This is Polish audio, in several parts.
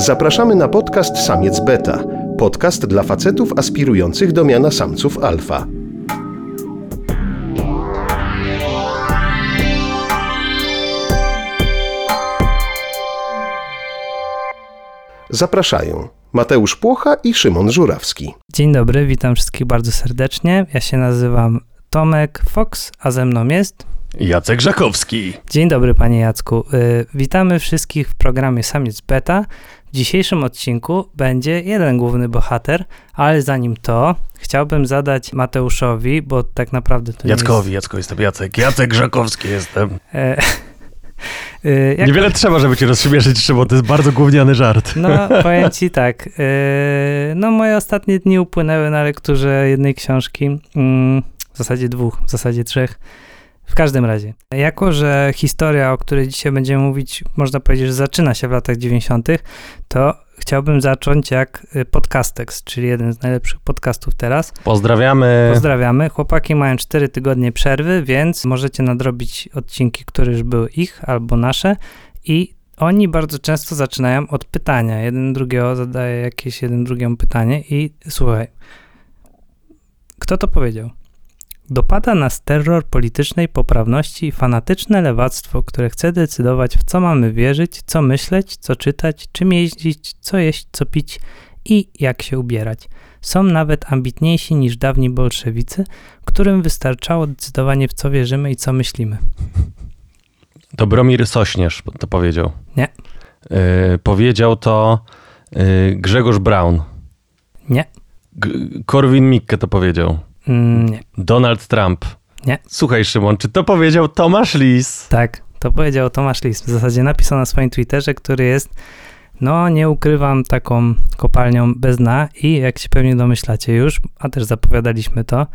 Zapraszamy na podcast Samiec Beta. Podcast dla facetów aspirujących do miana samców alfa. Zapraszają Mateusz Płocha i Szymon Żurawski. Dzień dobry, witam wszystkich bardzo serdecznie. Ja się nazywam Tomek Fox, a ze mną jest Jacek Żakowski. Dzień dobry, panie Jacku. Y, witamy wszystkich w programie Samiec Beta. W dzisiejszym odcinku będzie jeden główny bohater, ale zanim to chciałbym zadać Mateuszowi, bo tak naprawdę to Jackowi, nie jest... Jacko jestem Jacek. Jacek Żakowski jestem. E, y, jak- Niewiele trzeba, żeby cię rozśmieszyć, Szymon, to jest bardzo gówniany żart. No, powiem ci tak. y, No, moje ostatnie dni upłynęły na lekturze jednej książki. mm, W zasadzie dwóch, w zasadzie trzech. W każdym razie, jako że historia, o której dzisiaj będziemy mówić, można powiedzieć, że zaczyna się w latach 90., to chciałbym zacząć jak y, Podcastex, czyli jeden z najlepszych podcastów teraz. Pozdrawiamy. Pozdrawiamy. Chłopaki mają 4 tygodnie przerwy, więc możecie nadrobić odcinki, które już były ich albo nasze. I oni bardzo często zaczynają od pytania. Jeden drugiego zadaje jakieś jeden drugiemu pytanie i słuchaj, kto to powiedział? Dopada nas terror politycznej poprawności i fanatyczne lewactwo, które chce decydować, w co mamy wierzyć, co myśleć, co czytać, czym jeździć, co jeść, co pić i jak się ubierać. Są nawet ambitniejsi niż dawni bolszewicy, którym wystarczało decydowanie w co wierzymy i co myślimy. Dobromir Sośnierz to powiedział. Nie. Y, powiedział to y, Grzegorz Braun. Nie. G- Korwin Mikke to powiedział. Mm, nie. Donald Trump. Nie. Słuchaj, Szymon, czy to powiedział Tomasz Lis? Tak, to powiedział Tomasz Lis. W zasadzie napisał na swoim Twitterze, który jest, no nie ukrywam, taką kopalnią bez dna i jak się pewnie domyślacie już, a też zapowiadaliśmy to,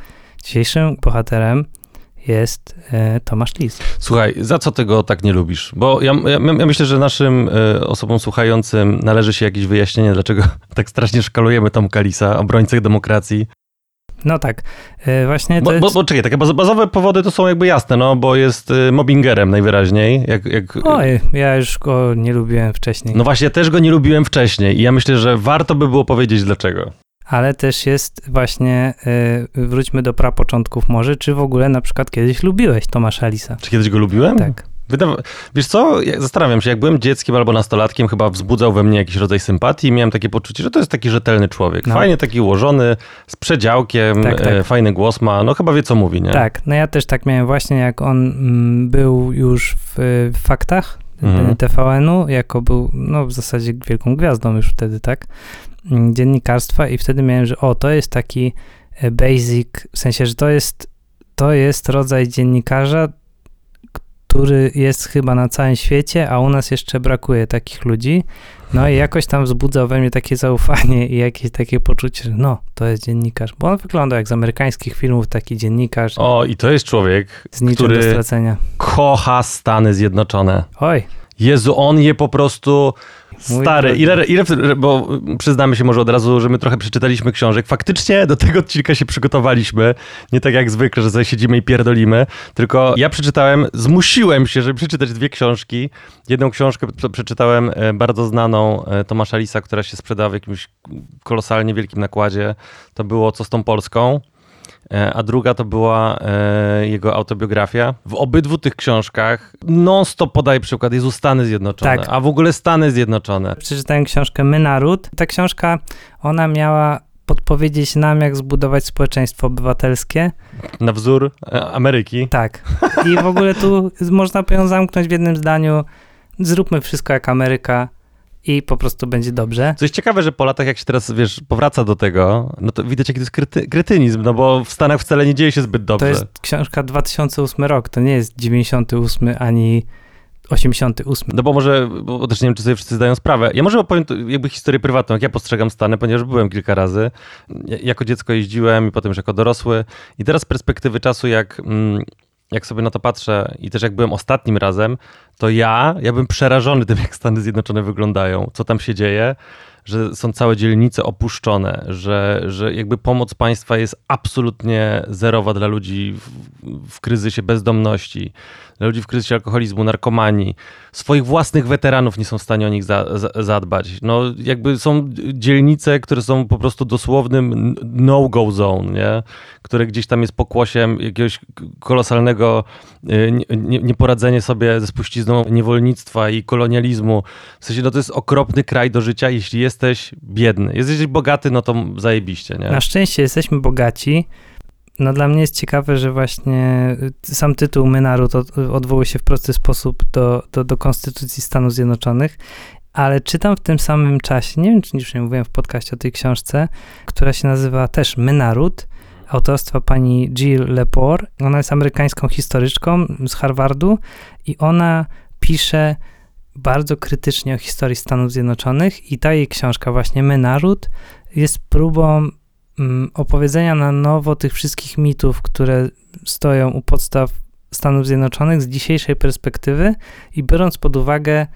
dzisiejszym bohaterem jest e, Tomasz Lis. Słuchaj, za co tego tak nie lubisz? Bo ja, ja, ja myślę, że naszym y, osobom słuchającym należy się jakieś wyjaśnienie, dlaczego tak strasznie szkalujemy Tomka Lisa, obrońcę demokracji. No tak, e, właśnie Bo, bo, bo czekaj, takie baz- bazowe powody to są jakby jasne, no bo jest y, mobbingerem najwyraźniej. Jak, jak, Oj, ja już go nie lubiłem wcześniej. no właśnie, ja też go nie lubiłem wcześniej i ja myślę, że warto by było powiedzieć dlaczego. Ale też jest właśnie, y, wróćmy do prapoczątków może, czy w ogóle na przykład kiedyś lubiłeś Tomasza Lisa? Czy kiedyś go lubiłem? Tak. Wydawa- Wiesz co, ja zastanawiam się, jak byłem dzieckiem albo nastolatkiem, chyba wzbudzał we mnie jakiś rodzaj sympatii i miałem takie poczucie, że to jest taki rzetelny człowiek. No. Fajnie taki ułożony, z przedziałkiem, Tak, tak. E, fajny głos ma, no chyba wie co mówi, nie? Tak, no ja też tak miałem właśnie, jak on mm, był już w, w faktach Mhm. TVN-u, jako był, no w zasadzie wielką gwiazdą już wtedy, tak, mm, dziennikarstwa i wtedy miałem, że o, to jest taki e, basic, w sensie, że to jest, to jest rodzaj dziennikarza, który jest chyba na całym świecie, a u nas jeszcze brakuje takich ludzi. No i jakoś tam wzbudzał we mnie takie zaufanie i jakieś takie poczucie, że no, to jest dziennikarz. Bo on wygląda jak z amerykańskich filmów, taki dziennikarz O, i to jest człowiek, z niczym który do stracenia. kocha Stany Zjednoczone. Oj, Jezu, on je po prostu stary. Ile, ile, bo przyznamy się może od razu, że my trochę przeczytaliśmy książek. Faktycznie do tego odcinka się przygotowaliśmy. Nie tak jak zwykle, że sobie siedzimy i pierdolimy. Tylko ja przeczytałem, zmusiłem się, żeby przeczytać dwie książki. Jedną książkę prze- przeczytałem e, bardzo znaną e, Tomasza Lisa, która się sprzedała w jakimś kolosalnie wielkim nakładzie. To było Co z tą Polską. E, A druga to była e, jego autobiografia. W obydwu tych książkach non-stop podaje przykład Jezu Stany Zjednoczone, Tak. a w ogóle Stany Zjednoczone. przeczytałem książkę My Naród. Ta książka, ona miała podpowiedzieć nam, jak zbudować społeczeństwo obywatelskie. Na wzór e, Ameryki. Tak. I w ogóle tu można ją zamknąć w jednym zdaniu. Zróbmy wszystko jak Ameryka i po prostu będzie dobrze. Co jest ciekawe, że po latach, jak się teraz, wiesz, powraca do tego, no to widać, jaki to jest kryty, krytynizm, no bo w Stanach wcale nie dzieje się zbyt dobrze. To jest książka 2008 rok, to nie jest 98 ani 88. No bo może, bo też nie wiem, czy sobie wszyscy zdają sprawę. Ja może opowiem jakby historię prywatną, jak ja postrzegam Stany, ponieważ byłem kilka razy. Ja- Jako dziecko jeździłem i potem już jako dorosły. I teraz z perspektywy czasu, jak, mm, jak sobie na to patrzę i też jak byłem ostatnim razem, to ja, ja bym przerażony tym, jak Stany Zjednoczone wyglądają, co tam się dzieje, że są całe dzielnice opuszczone, że, że jakby pomoc państwa jest absolutnie zerowa dla ludzi w, w kryzysie bezdomności, ludzi w kryzysie alkoholizmu, narkomanii. Swoich własnych weteranów nie są w stanie o nich za, za, zadbać. No jakby są dzielnice, które są po prostu dosłownym no-go zone, nie? które gdzieś tam jest pokłosiem jakiegoś kolosalnego y, nie- nie- nieporadzenie sobie ze spuścizną niewolnictwa i kolonializmu. W sensie, no to jest okropny kraj do życia, jeśli jesteś biedny. Jesteś bogaty, no to zajebiście, nie? Na szczęście jesteśmy bogaci. No dla mnie jest ciekawe, że właśnie y, sam tytuł My Naród od, odwołuje się w prosty sposób do, do, do Konstytucji Stanów Zjednoczonych, ale czytam w tym samym czasie, nie wiem czy już nie mówiłem w podcaście o tej książce, która się nazywa też My Naród, autorstwa pani Jill Lepore. Ona jest amerykańską historyczką z Harvardu i ona pisze bardzo krytycznie o historii Stanów Zjednoczonych i ta jej książka właśnie My Naród jest próbą opowiedzenia na nowo tych wszystkich mitów, które stoją u podstaw Stanów Zjednoczonych z dzisiejszej perspektywy i biorąc pod uwagę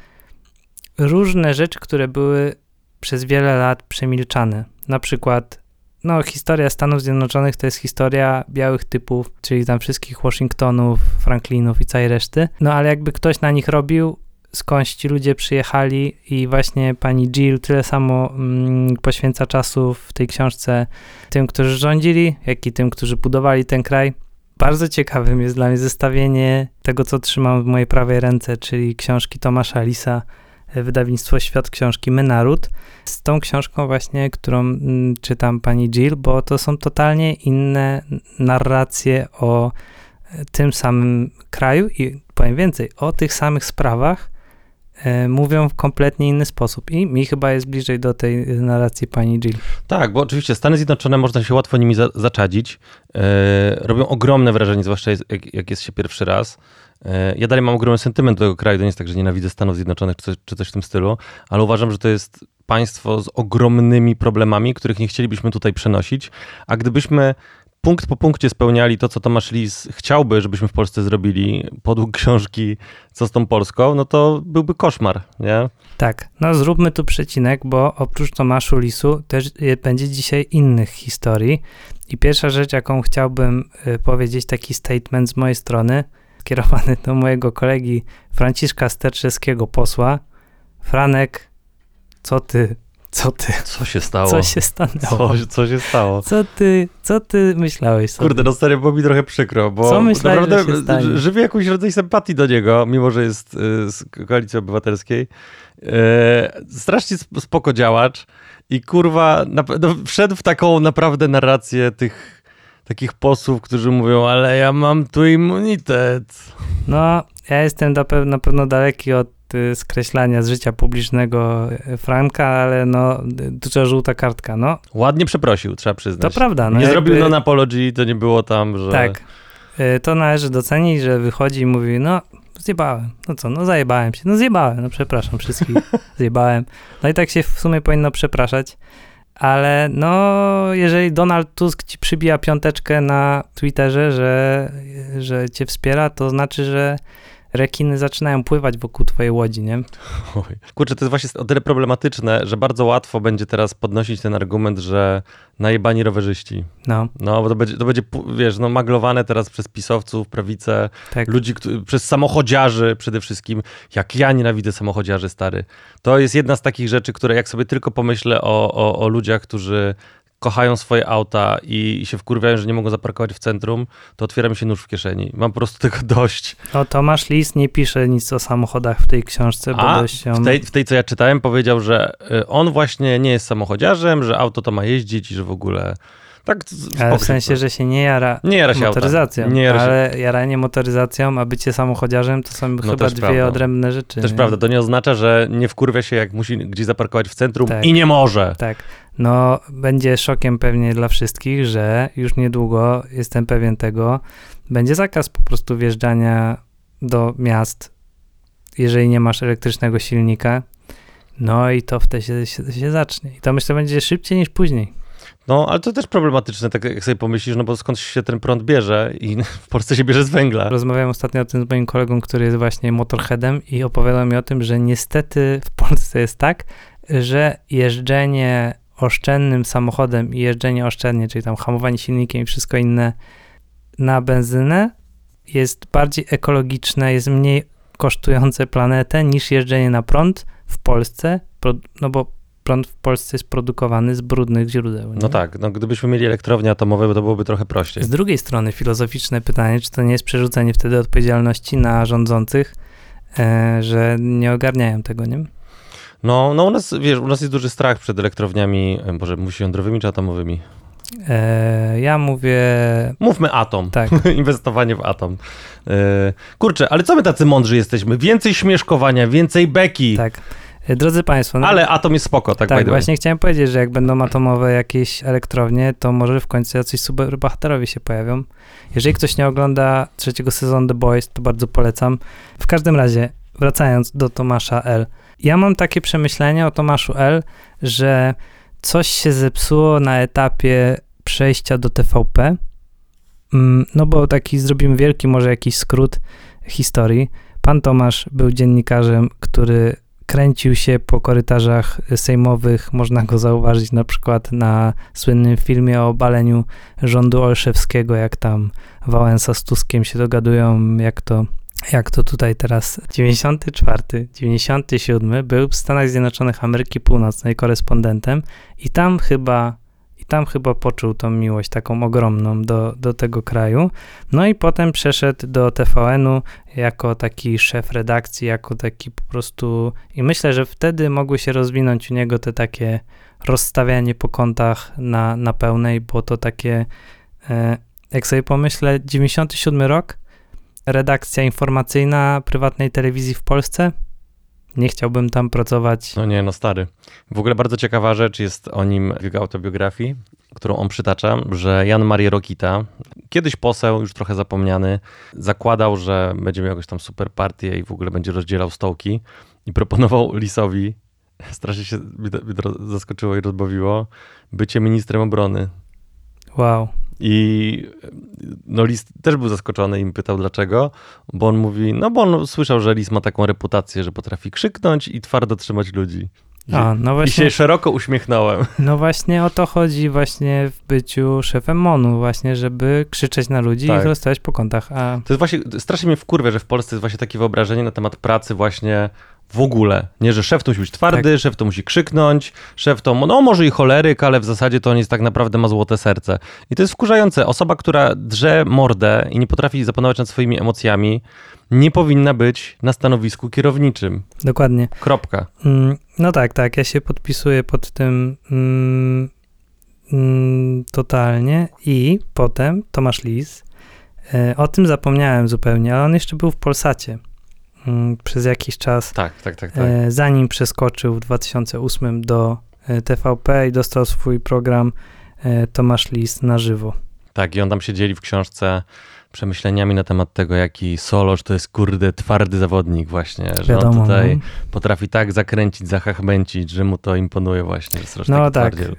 różne rzeczy, które były przez wiele lat przemilczane. Na przykład, no, historia Stanów Zjednoczonych to jest historia białych typów, czyli tam wszystkich Washingtonów, Franklinów i całej reszty. No, ale jakby ktoś na nich robił, skądś ci ludzie przyjechali i właśnie pani Jill tyle samo mm, poświęca czasu w tej książce tym, którzy rządzili, jak i tym, którzy budowali ten kraj. Bardzo ciekawym jest dla mnie zestawienie tego, co trzymam w mojej prawej ręce, czyli książki Tomasza Lisa, e, wydawnictwo Świat Książki My Naród, z tą książką właśnie, którą mm, czytam pani Jill, bo to są totalnie inne narracje o e, tym samym kraju i powiem więcej, o tych samych sprawach mówią w kompletnie inny sposób i mi chyba jest bliżej do tej narracji pani Jill. Tak, bo oczywiście Stany Zjednoczone można się łatwo nimi za, zaczadzić. E, robią ogromne wrażenie, zwłaszcza jak, jak jest się pierwszy raz. E, ja dalej mam ogromny sentyment do tego kraju, to nie jest tak, że nienawidzę Stanów Zjednoczonych czy coś, czy coś w tym stylu, ale uważam, że to jest państwo z ogromnymi problemami, których nie chcielibyśmy tutaj przenosić, a gdybyśmy punkt po punkcie spełniali to, co Tomasz Lis chciałby, żebyśmy w Polsce zrobili, podług książki Co z tą Polską, no to byłby koszmar, nie? Tak, no zróbmy tu przecinek, bo oprócz Tomaszu Lisu też y, będzie dzisiaj innych historii. I pierwsza rzecz, jaką chciałbym y, powiedzieć, taki statement z mojej strony, skierowany do mojego kolegi Franciszka Sterczewskiego, posła. Franek, co ty, co ty, Co się stało? co się stanęło? co, co się stało? Co ty, co ty myślałeś sobie? Kurde, no serio, było mi trochę przykro, bo Co myślałeś, że naprawdę się stanie? żywię jakąś rodzaj sympatii do niego, mimo że jest y, z Koalicji Obywatelskiej. E, strasznie sp- spoko działacz i kurwa, nap- no, wszedł w taką naprawdę narrację tych takich posłów, którzy mówią, ale ja mam tu immunitet. No, ja jestem na pewno, na daleki od y, skreślania z życia publicznego y, Franka, ale no, duża żółta kartka, no. Ładnie przeprosił, trzeba przyznać. To prawda. No nie jakby- zrobił non apology, to nie było tam, że... Tak. Y, To należy docenić, że wychodzi i mówi, no, zjebałem. No co, no zajebałem się. No zjebałem, no przepraszam wszystkich. zjebałem. No i tak się w sumie powinno przepraszać. Ale no, jeżeli Donald Tusk ci przybija piąteczkę na Twitterze, że, że cię wspiera, to znaczy, że rekiny zaczynają pływać wokół twojej łodzi, nie? Oj. Kurczę, to jest właśnie o tyle problematyczne, że bardzo łatwo będzie teraz podnosić ten argument, że najebani rowerzyści. No, No, bo to będzie, to będzie wiesz, no maglowane teraz przez pisowców, prawicę, tak. ludzi, przez samochodziarzy przede wszystkim. Jak ja nienawidzę samochodziarzy, stary. To jest jedna z takich rzeczy, które jak sobie tylko pomyślę o, o, o ludziach, którzy kochają swoje auta i się wkurwiają, że nie mogą zaparkować w centrum, to otwiera mi się nóż w kieszeni. Mam po prostu tego dość. O, Tomasz Lis nie pisze nic o samochodach w tej książce, bo A dość ją... w tej, w tej, co ja czytałem, powiedział, że y, on właśnie nie jest samochodziarzem, że auto to ma jeździć i że w ogóle... Tak, z- Ale w sensie, że się nie jara Nie jara się motoryzacją. Nie jara się- ale jaranie motoryzacją, a bycie samochodziarzem to są chyba też dwie prawda. odrębne rzeczy. Też nie? prawda, to nie oznacza, że nie wkurwia się, jak musi gdzieś zaparkować w centrum Tak. i nie może. Tak. No, będzie szokiem pewnie dla wszystkich, że już niedługo, jestem pewien tego, będzie zakaz po prostu wjeżdżania do miast, jeżeli nie masz elektrycznego silnika. No i to wtedy się, się, się zacznie. I to myślę będzie szybciej niż później. No, ale to też problematyczne, tak jak sobie pomyślisz, no bo skąd się ten prąd bierze i w Polsce się bierze z węgla. Rozmawiałem ostatnio o tym z moim kolegą, który jest właśnie motorheadem i opowiadał mi o tym, że niestety w Polsce jest tak, że jeżdżenie oszczędnym samochodem i jeżdżenie oszczędnie, czyli tam hamowanie silnikiem i wszystko inne na benzynę jest bardziej ekologiczne, jest mniej kosztujące planetę niż jeżdżenie na prąd w Polsce, no bo prąd w Polsce jest produkowany z brudnych źródeł. Nie? No tak, no gdybyśmy mieli elektrownie atomowe, to byłoby trochę prościej. Z drugiej strony filozoficzne pytanie, czy to nie jest przerzucenie wtedy odpowiedzialności na rządzących, e, że nie ogarniają tego, nie? No, no u nas, wiesz, u nas jest duży strach przed elektrowniami, e, Boże, musi jądrowymi czy atomowymi? E, ja mówię, Mówmy atom. tak, Inwestowanie w atom. Kurczę, ale co my tacy mądrzy jesteśmy? Więcej śmieszkowania, więcej beki. tak. Drodzy Państwo, no, Ale atom jest spoko, tak, tak właśnie chciałem powiedzieć, że jak będą atomowe jakieś elektrownie, to może w końcu jacyś superbohaterowie się pojawią. Jeżeli ktoś nie ogląda trzeciego sezonu The Boys, to bardzo polecam. W każdym razie, wracając do Tomasza L. Ja mam takie przemyślenie o Tomaszu L., że coś się zepsuło na etapie przejścia do TVP. Mm, No bo taki zrobimy wielki może jakiś skrót historii. Pan Tomasz był dziennikarzem, który kręcił się po korytarzach sejmowych. Można go zauważyć na przykład na słynnym filmie o obaleniu rządu Olszewskiego, jak tam Wałęsa z Tuskiem się dogadują, jak to, jak to tutaj teraz. 94, 97 był w Stanach Zjednoczonych Ameryki Północnej korespondentem i tam chyba i tam chyba poczuł tą miłość taką ogromną do, do tego kraju. No i potem przeszedł do TVN-u jako taki szef redakcji, jako taki po prostu. I myślę, że wtedy mogły się rozwinąć u niego te takie rozstawianie po kątach na, na pełnej, bo to takie. E, jak sobie pomyślę, 97 rok, redakcja informacyjna prywatnej telewizji w Polsce. Nie chciałbym tam pracować. No nie, no stary. W ogóle bardzo ciekawa rzecz jest o nim w jego autobiografii, którą on przytacza, że Jan Maria Rokita, kiedyś poseł, już trochę zapomniany, zakładał, że będzie miał jakąś tam super partię i w ogóle będzie rozdzielał stołki i proponował Lisowi, strasznie się zaskoczyło i rozbawiło, bycie ministrem obrony. Wow. I no Lis też był zaskoczony i mi pytał dlaczego, bo on mówi, no bo on słyszał, że Lis ma taką reputację, że potrafi krzyknąć i twardo trzymać ludzi. A, no I właśnie. się szeroko uśmiechnąłem. No właśnie o to chodzi właśnie w byciu szefem MONU, właśnie, żeby krzyczeć na ludzi i Tak. ich rozstawiać po kątach. A To jest właśnie, strasznie mnie wkurwia, że w Polsce jest właśnie takie wyobrażenie na temat pracy właśnie w ogóle. Nie, że szef to musi być twardy, Tak. szef to musi krzyknąć, szef to, no może i choleryk, ale w zasadzie to on jest tak naprawdę ma złote serce. I to jest wkurzające. Osoba, która drze mordę i nie potrafi zapanować nad swoimi emocjami, nie powinna być na stanowisku kierowniczym. dokładnie. Kropka. Mm, No tak, tak, ja się podpisuję pod tym mm, mm, totalnie i potem Tomasz Lis, e, o tym zapomniałem zupełnie, ale on jeszcze był w Polsacie przez jakiś czas, Tak, tak, tak, tak. e, zanim przeskoczył w 2008 do e, TVP i dostał swój program e, Tomasz Lis na żywo. Tak, i on tam się dzieli w książce przemyśleniami na temat tego, jaki Solosz to jest kurde twardy zawodnik właśnie, że Wiadomo, on tutaj no. potrafi tak zakręcić, zachachmęcić, że mu to imponuje właśnie. No tak. twardziel.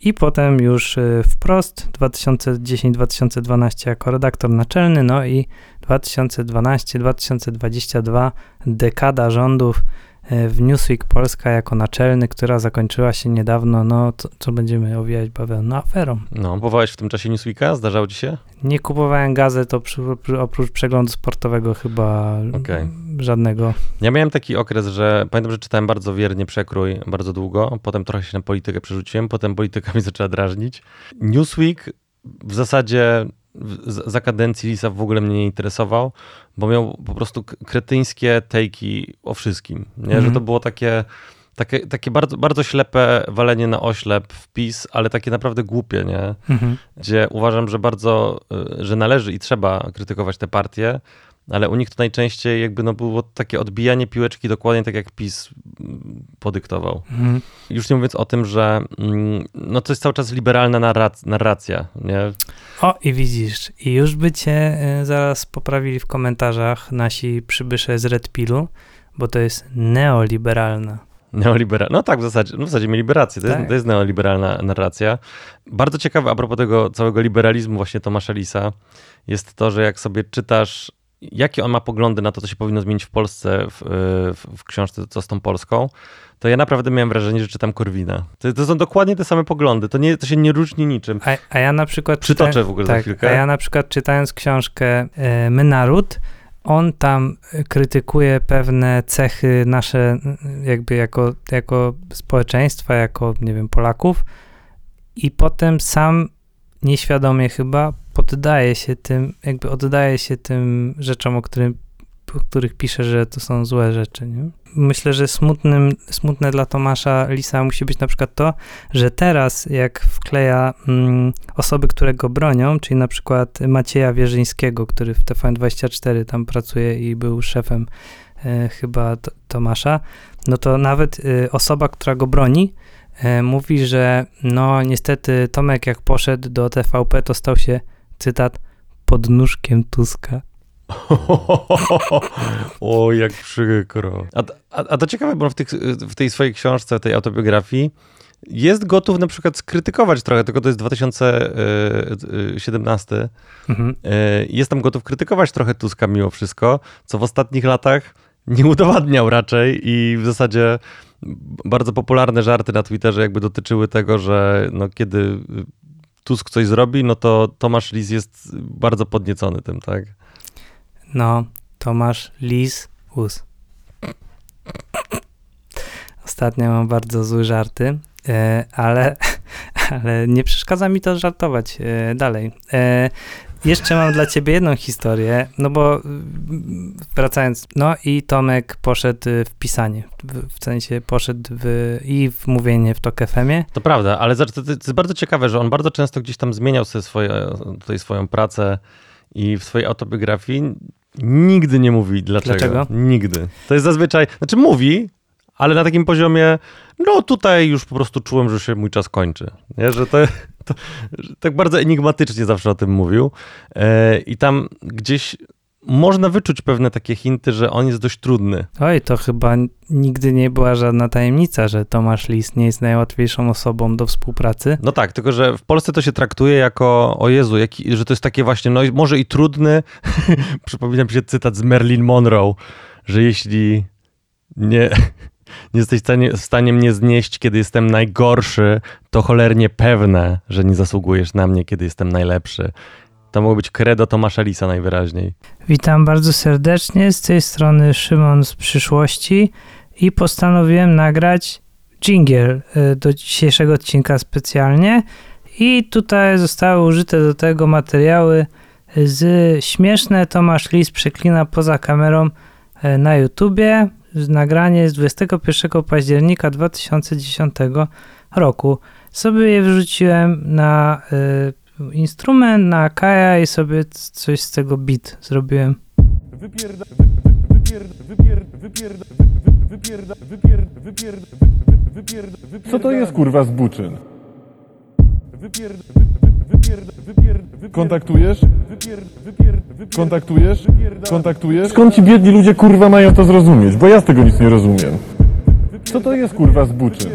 I potem już wprost 2010-2012 jako redaktor naczelny, no i 2012-2022 dekada rządów y, w Newsweek Polska jako naczelny, która zakończyła się niedawno, no co, co będziemy owijać bawełną, no aferą. No, kupowałeś w tym czasie Newsweeka? Zdarzało ci się? Nie kupowałem gazet oprócz, oprócz przeglądu sportowego chyba Okej. żadnego. Ja miałem taki okres, że pamiętam, że czytałem bardzo wiernie przekrój bardzo długo, potem trochę się na politykę przerzuciłem, potem polityka mi zaczęła drażnić. Newsweek w zasadzie za kadencji Lisa w ogóle mnie nie interesował, bo miał po prostu kretyńskie tejki o wszystkim, nie? Mhm. że to było takie, takie, takie bardzo, bardzo ślepe walenie na oślep wpis, ale takie naprawdę głupie, nie? Mhm. gdzie uważam, że bardzo, y, że należy i trzeba krytykować te partie, ale u nich to najczęściej jakby no było takie odbijanie piłeczki dokładnie tak jak PiS mm, podyktował. Mhm. Już nie mówiąc o tym, że mm, no to jest cały czas liberalna narrac- narracja, nie? O, i widzisz, i już by cię y, zaraz poprawili w komentarzach nasi przybysze z Red Pillu, bo to jest neoliberalna. Neoliberal. No tak, w zasadzie, no w zasadzie mieli rację. To, Tak. jest, to jest neoliberalna narracja. Bardzo ciekawe a propos tego całego liberalizmu właśnie Tomasza Lisa jest to, że jak sobie czytasz jakie on ma poglądy na to, co się powinno zmienić w Polsce w, w, w książce Co z tą Polską, to ja naprawdę miałem wrażenie, że czytam Korwina. To, to są dokładnie te same poglądy, to, nie, to się nie różni niczym. A, a ja na przykład... Przytoczę czyta- w ogóle za tak, chwilkę. A ja na przykład czytając książkę e, My Naród, on tam krytykuje pewne cechy nasze jakby jako, jako społeczeństwa, jako, nie wiem, Polaków i potem sam nieświadomie chyba poddaje się tym, jakby oddaje się tym rzeczom, o, którym, o których pisze, że to są złe rzeczy, nie? Myślę, że smutnym, smutne dla Tomasza Lisa musi być na przykład to, że teraz jak wkleja mm, osoby, które go bronią, czyli na przykład Macieja Wierzyńskiego, który w TVN24 tam pracuje i był szefem e, chyba T- Tomasza, no to nawet e, osoba, która go broni, e, mówi, że no niestety Tomek jak poszedł do TVP, to stał się, cytat, podnóżkiem Tuska. o, jak przykro. A, a, a to ciekawe, bo w, tych, w tej swojej książce, tej autobiografii, jest gotów na przykład skrytykować trochę, tylko to jest 2017. Mhm. E, Jest tam gotów krytykować trochę Tuska mimo wszystko, co w ostatnich latach nie udowadniał raczej i w zasadzie bardzo popularne żarty na Twitterze jakby dotyczyły tego, że no, kiedy Tusk coś zrobi, no to Tomasz Lis jest bardzo podniecony tym, tak? No, Tomasz Lis Us. Ostatnio mam bardzo złe żarty, e, ale, ale nie przeszkadza mi to żartować e, dalej. Jeszcze mam dla ciebie jedną historię, no bo mm, wracając, no i Tomek poszedł w pisanie, w, w sensie poszedł w, i w mówienie w Tok FM-ie. To prawda, ale to, to jest bardzo ciekawe, że on bardzo często gdzieś tam zmieniał sobie swoje, tutaj swoją pracę i w swojej autobiografii nigdy nie mówi dlaczego. Dlaczego? Nigdy. To jest zazwyczaj, znaczy mówi, ale na takim poziomie, no tutaj już po prostu czułem, że się mój czas kończy. Nie? Że to, to że tak bardzo enigmatycznie zawsze o tym mówił. E, I tam gdzieś można wyczuć pewne takie hinty, że on jest dość trudny. Oj, to chyba nigdy nie była żadna tajemnica, że Tomasz Lis nie jest najłatwiejszą osobą do współpracy. No tak, tylko że w Polsce to się traktuje jako, o Jezu, jaki, że to jest takie właśnie, no może i trudny. Przypomina mi się cytat z Marilyn Monroe, że jeśli nie, nie jesteś w stanie, mnie znieść, kiedy jestem najgorszy, to cholernie pewne, że nie zasługujesz na mnie, kiedy jestem najlepszy. To mogło być credo Tomasza Lisa najwyraźniej. Witam bardzo serdecznie, z tej strony Szymon z przyszłości i postanowiłem nagrać jingle y, do dzisiejszego odcinka specjalnie i tutaj zostały użyte do tego materiały z śmieszne Tomasz Lis przeklina poza kamerą y, na YouTubie. Nagranie z 21 października 2010 roku. Sobie je wrzuciłem na y, instrument, na Kaja i sobie coś z tego beat zrobiłem. Wypierda, wy- wy- wypierda, wypierda, wypierda, wy- wypierda, wypierda, wypierda, wy- wypierda, wypierda. Co to jest kurwa zbuczyn? Wypierda, wy- wy- wypierda, wypierda, wypierda, Kontaktujesz? Kontaktujesz? Kontaktujesz? Skąd ci biedni ludzie kurwa mają to zrozumieć? Bo ja z tego nic nie rozumiem. Co to jest kurwa zbuczyn?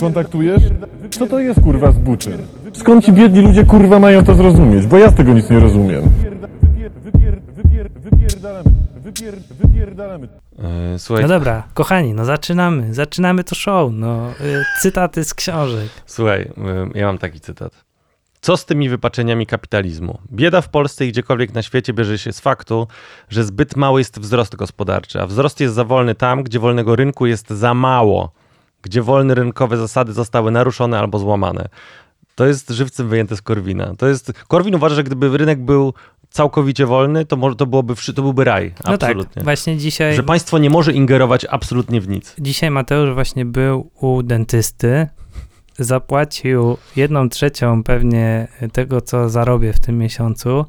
Kontaktujesz? Co to jest kurwa zbuczyn? Skąd ci biedni ludzie kurwa mają to zrozumieć? Bo ja z tego nic nie rozumiem. wypierda, wypierda, wypierda, wypierda, wypierdalamy, wypierda, wypierdalamy. Yy, Słuchaj, No dobra, kochani, no zaczynamy, zaczynamy to show, no, y, cytaty z książek. Słuchaj, y, ja mam taki cytat. Co z tymi wypaczeniami kapitalizmu? Bieda w Polsce i gdziekolwiek na świecie bierze się z faktu, że zbyt mały jest wzrost gospodarczy, a wzrost jest za wolny tam, gdzie wolnego rynku jest za mało, gdzie wolne rynkowe zasady zostały naruszone albo złamane. To jest żywcem wyjęte z Korwina. To jest, Korwin uważa, że gdyby rynek był całkowicie wolny, to, może, to, byłoby, to byłby raj. No Absolutnie. tak, właśnie dzisiaj, Że państwo nie może ingerować absolutnie w nic. dzisiaj Mateusz właśnie był u dentysty, zapłacił jedną trzecią pewnie tego, co zarobię w tym miesiącu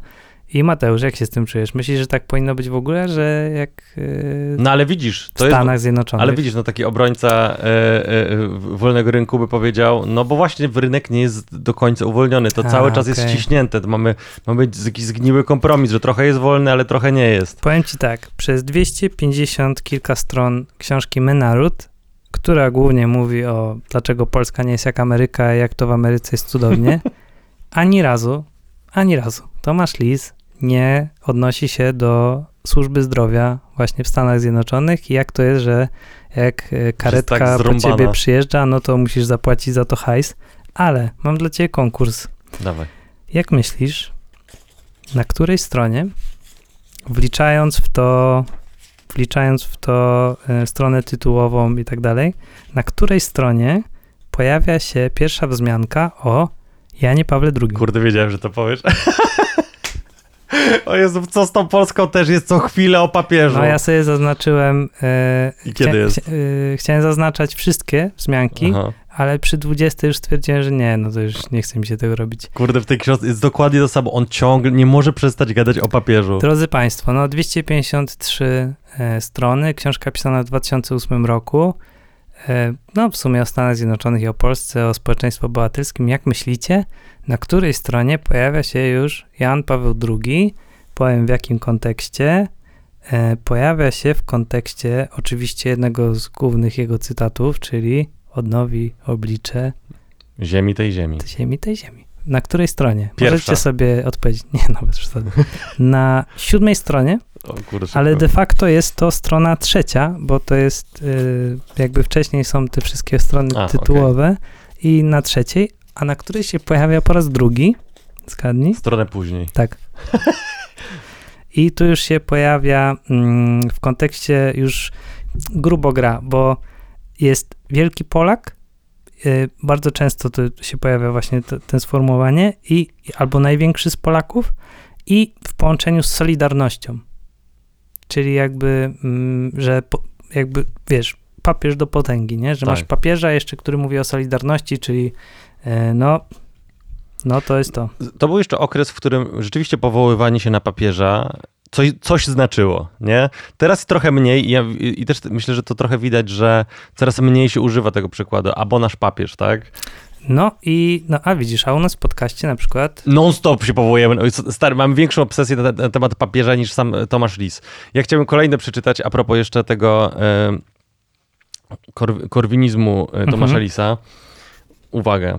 i Mateusz, jak się z tym czujesz? Myślisz, że tak powinno być w ogóle, że jak y, No ale widzisz, w to jest, Stanach Zjednoczonych? Ale widzisz, no taki obrońca e, e, wolnego rynku by powiedział, no bo właśnie rynek nie jest do końca uwolniony, to A, cały czas jest okej. ściśnięte, to mamy, mamy jakiś zgniły kompromis, że trochę jest wolny, ale trochę nie jest. Powiem ci tak, przez 250 kilka stron książki My Naród, która głównie mówi o dlaczego Polska nie jest jak Ameryka, jak to w Ameryce jest cudownie, ani razu, ani razu Tomasz Lis nie odnosi się do służby zdrowia właśnie w Stanach Zjednoczonych i jak to jest, że jak e, karetka tak po ciebie przyjeżdża, no to musisz zapłacić za to hajs. Ale mam dla ciebie konkurs. Dawaj. Jak myślisz, na której stronie, wliczając w to, wliczając w to e, stronę tytułową i tak dalej, na której stronie pojawia się pierwsza wzmianka o Janie Pawle II? Kurde, wiedziałem, że to powiesz. o Jezu, co z tą Polską też jest co chwilę o papieżu. No ja sobie zaznaczyłem. E, I kiedy jest? chcia- e, chciałem zaznaczać wszystkie wzmianki, Aha. ale przy 20 już stwierdziłem, że nie, no to już nie chce mi się tego robić. Kurde, w tej książce jest dokładnie to samo. On ciągle nie może przestać gadać o papieżu. Drodzy Państwo, no 253 e, strony, książka pisana w 2008 roku. E, no w sumie o Stanach Zjednoczonych i o Polsce, o społeczeństwie obywatelskim. Jak myślicie, na której stronie pojawia się już Jan Paweł II? Powiem w jakim kontekście. E, pojawia się w kontekście oczywiście jednego z głównych jego cytatów, czyli odnowi oblicze Ziemi tej ziemi. ziemi tej ziemi. Na której stronie? Pierwsza. Możecie sobie odpowiedzieć. Nie, bez przesady. Na siódmej stronie, kurde, ale de facto jest to strona trzecia, bo to jest y, jakby wcześniej są te wszystkie strony A, tytułowe i na trzeciej, a na której się pojawia po raz drugi. Zgadnij. Stronę później. Tak. I tu już się pojawia mm, w kontekście już grubo gra, bo jest wielki Polak, y, bardzo często to się pojawia właśnie to, ten sformułowanie, i albo największy z Polaków, i w połączeniu z Solidarnością. Czyli jakby, mm, że jakby, wiesz, papież do potęgi, nie? Że Tak. masz papieża jeszcze, który mówi o Solidarności, czyli y, no, no to jest to. To był jeszcze okres, w którym rzeczywiście powoływanie się na papieża coś, coś znaczyło, nie? Teraz trochę mniej i, ja, i też myślę, że to trochę widać, że coraz mniej się używa tego przykładu, albo nasz papież, tak? No i, no a widzisz, a u nas w podcaście na przykład, Non-stop się powołujemy. Stary, mam większą obsesję na, na temat papieża niż sam Tomasz Lis. Ja chciałbym kolejne przeczytać a propos jeszcze tego e, kor, korwinizmu e, Tomasza Mhm. Lisa. Uwaga.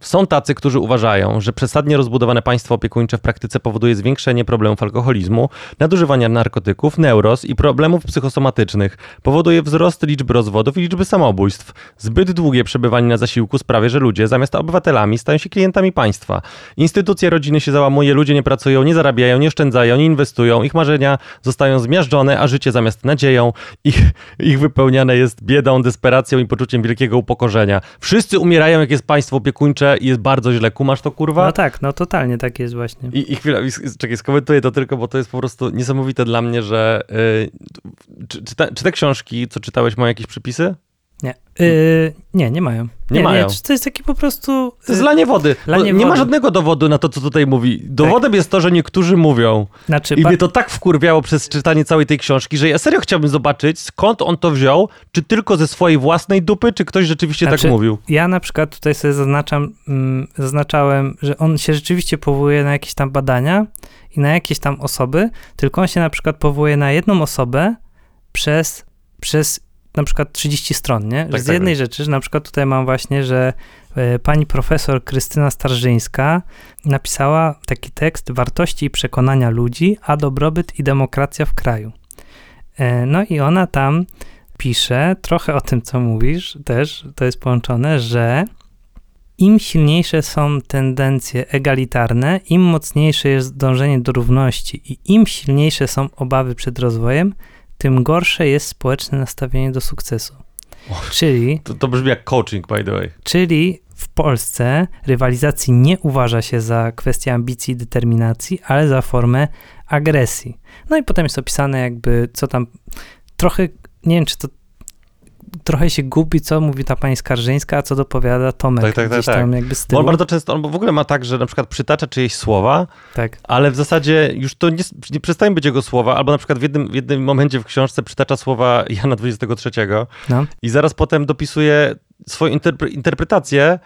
Są tacy, którzy uważają, że przesadnie rozbudowane państwo opiekuńcze w praktyce powoduje zwiększenie problemów alkoholizmu, nadużywania narkotyków, neuroz i problemów psychosomatycznych. Powoduje wzrost liczby rozwodów i liczby samobójstw. Zbyt długie przebywanie na zasiłku sprawia, że ludzie zamiast obywatelami stają się klientami państwa. Instytucje rodziny się załamuje, ludzie nie pracują, nie zarabiają, nie oszczędzają, nie inwestują, ich marzenia zostają zmiażdżone, a życie zamiast nadzieją, ich, ich wypełniane jest biedą, desperacją i poczuciem wielkiego upokorzenia. Wszyscy umierają, jak jest państwo opiekuńcze i jest bardzo źle. Kumasz to, kurwa? no tak, no totalnie tak jest właśnie. I, I chwila, czekaj, skomentuję to tylko, bo to jest po prostu niesamowite dla mnie, że... Yy, czy, czy, te, czy te książki, co czytałeś, mają jakieś przypisy? Nie, yy, nie, nie mają. Nie mają. to jest taki po prostu... To jest yy, lanie wody. lanie nie ma wody. żadnego dowodu na to, co tutaj mówi. Dowodem jest to, że niektórzy mówią. znaczy, I mnie to tak wkurwiało przez czytanie całej tej książki, że ja serio chciałbym zobaczyć, skąd on to wziął. Czy tylko ze swojej własnej dupy, czy ktoś rzeczywiście Znaczy, tak mówił. ja na przykład tutaj sobie zaznaczam, mm, zaznaczałem, że on się rzeczywiście powołuje na jakieś tam badania i na jakieś tam osoby, tylko on się na przykład powołuje na jedną osobę przez, przez na przykład 30 stron, nie? Tak, z tak, jednej tak. rzeczy, że na przykład tutaj mam właśnie, że e, pani profesor Krystyna Starzyńska napisała taki tekst Wartości i przekonania ludzi, a dobrobyt i demokracja w kraju. E, No i ona tam pisze trochę o tym, co mówisz, też to jest połączone, że im silniejsze są tendencje egalitarne, im mocniejsze jest dążenie do równości i im silniejsze są obawy przed rozwojem, tym gorsze jest społeczne nastawienie do sukcesu. Czyli, To, to brzmi jak coaching, by the way. czyli w Polsce rywalizacji nie uważa się za kwestię ambicji i determinacji, ale za formę agresji. No i potem jest opisane jakby co tam trochę, nie wiem czy to trochę się gubi, co mówi ta pani Skarżyńska, a co dopowiada Tomek Tak, tak, tak, tak. tam jakby z Bo tyłu. on bardzo często, on w ogóle ma tak, że na przykład przytacza czyjeś słowa, Tak, ale w zasadzie już to nie, nie przestają być jego słowa, albo na przykład w jednym, w jednym momencie w książce przytacza słowa Jana 23 no. i zaraz potem dopisuje swoją interpre- interpretację,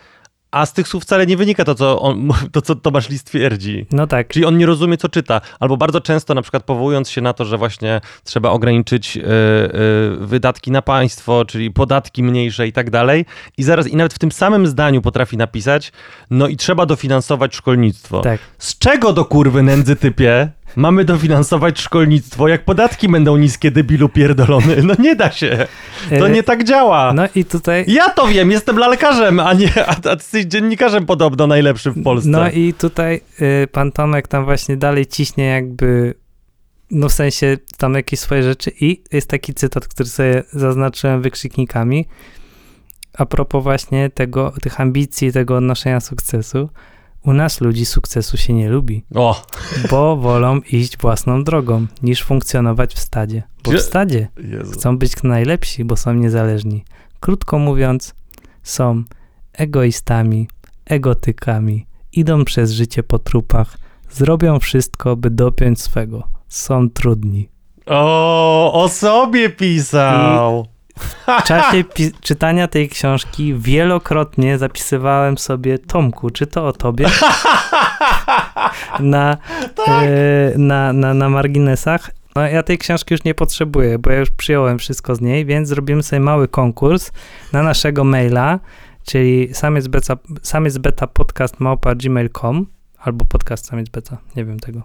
a z tych słów wcale nie wynika to, co, on, to, co Tomasz Lis twierdzi. No tak, Czyli on nie rozumie, co czyta. Albo bardzo często, na przykład powołując się na to, że właśnie trzeba ograniczyć y, y, wydatki na państwo, czyli podatki mniejsze i tak dalej. I zaraz, i nawet w tym samym zdaniu potrafi napisać, no i trzeba dofinansować szkolnictwo. tak. Z czego do kurwy nędzy typie Mamy dofinansować szkolnictwo, jak podatki będą niskie, debilu pierdolony. No nie da się. To E, nie tak działa. No i tutaj... Ja to wiem, jestem lekarzem, a nie, a, a ty jesteś dziennikarzem podobno najlepszym w Polsce. No i tutaj y, pan Tomek tam właśnie dalej ciśnie jakby, no w sensie tam jakieś swoje rzeczy i jest taki cytat, który sobie zaznaczyłem wykrzyknikami a propos właśnie tego, tych ambicji, tego odnoszenia sukcesu. U nas ludzi sukcesu się nie lubi, O, bo wolą iść własną drogą, niż funkcjonować w stadzie. Bo w stadzie Jezu. chcą być najlepsi, bo są niezależni. Krótko mówiąc, są egoistami, egotykami, idą przez życie po trupach, zrobią wszystko, by dopiąć swego. Są trudni. O, o sobie pisał. W czasie czytania tej książki wielokrotnie zapisywałem sobie Tomku, czy to o tobie? na, e, na, na, na marginesach. No, ja tej książki już nie potrzebuję, bo ja już przyjąłem wszystko z niej, więc zrobimy sobie mały konkurs na naszego maila, czyli samiec beta, samiec beta podcast małpa gmail.com albo podcast samiec beta, nie wiem tego.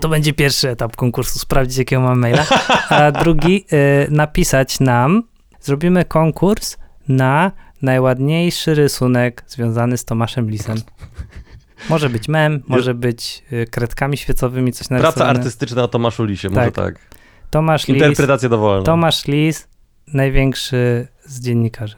To będzie pierwszy etap konkursu, sprawdzić jakiego mam maila. A drugi, y, napisać nam, zrobimy konkurs na najładniejszy rysunek związany z Tomaszem Lisem. Może być mem, może być y, kredkami świecowymi coś narysowane. Praca artystyczna o Tomaszu Lisie, może Tak. tak. Tomasz Lis, Interpretacja dowolna. Tomasz Lis, największy z dziennikarzy.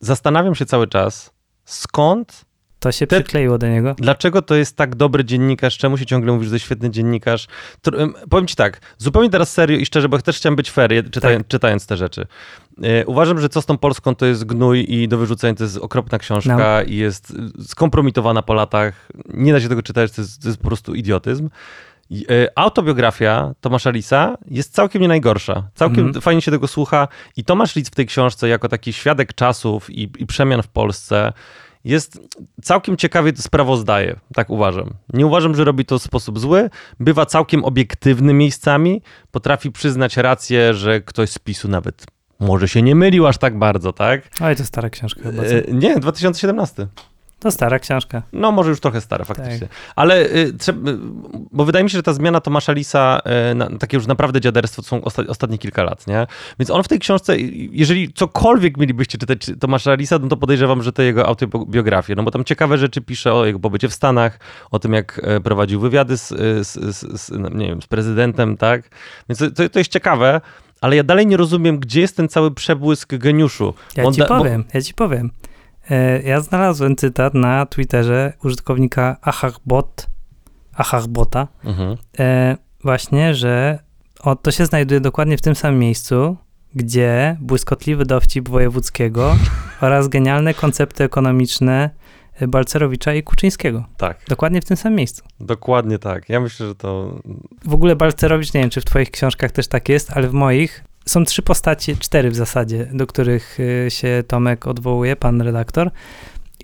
Zastanawiam się cały czas, skąd, To się przykleiło do niego. dlaczego to jest tak dobry dziennikarz, czemu się ciągle mówisz, że jest świetny dziennikarz. Tr- powiem ci tak, zupełnie teraz serio i szczerze, bo też chciałem być fair, czytając, Tak. czytając te rzeczy. E, uważam, że Co z tą Polską to jest gnój i do wyrzucenia to jest okropna książka No. i jest skompromitowana po latach. Nie da się tego czytać, to jest, to jest po prostu idiotyzm. E, Autobiografia Tomasza Lisa jest całkiem nie najgorsza. Całkiem Mhm. fajnie się tego słucha. I Tomasz Lis w tej książce, jako taki świadek czasów i, i przemian w Polsce, jest całkiem ciekawie to sprawozdaje, tak uważam. Nie uważam, że robi to w sposób zły. Bywa całkiem obiektywny miejscami. Potrafi przyznać rację, że ktoś z PiSu nawet może się nie mylił aż tak bardzo, tak? Oj, to stara książka chyba. co? E, nie, 2017. To stara książka. No, może już trochę stare faktycznie. Tak. Ale y, y, bo wydaje mi się, że ta zmiana Tomasza Lisa, y, na, takie już naprawdę dziaderstwo, to są osta, ostatnie kilka lat, nie? Więc on w tej książce, jeżeli cokolwiek mielibyście czytać Tomasza Lisa, no to podejrzewam, że to jego autobiografię, no bo tam ciekawe rzeczy pisze o jego pobycie w Stanach, o tym, jak e, prowadził wywiady z, z, z, z no, nie wiem, z prezydentem, tak? Więc to, to, jest ciekawe, ale ja dalej nie rozumiem, gdzie jest ten cały przebłysk geniuszu. Ja On ci da- bo- powiem, ja ci powiem. E, Ja znalazłem cytat na Twitterze użytkownika Achachbot, Achachbota, Mhm. e, właśnie, że o, to się znajduje dokładnie w tym samym miejscu, gdzie błyskotliwy dowcip Wojewódzkiego oraz genialne koncepty ekonomiczne e, Balcerowicza i Kuczyńskiego. Tak, Dokładnie w tym samym miejscu. dokładnie tak. Ja myślę, że to W ogóle Balcerowicz, nie wiem, czy w twoich książkach też tak jest, ale w moich są trzy postacie, cztery w zasadzie, do których y, się Tomek odwołuje, pan redaktor.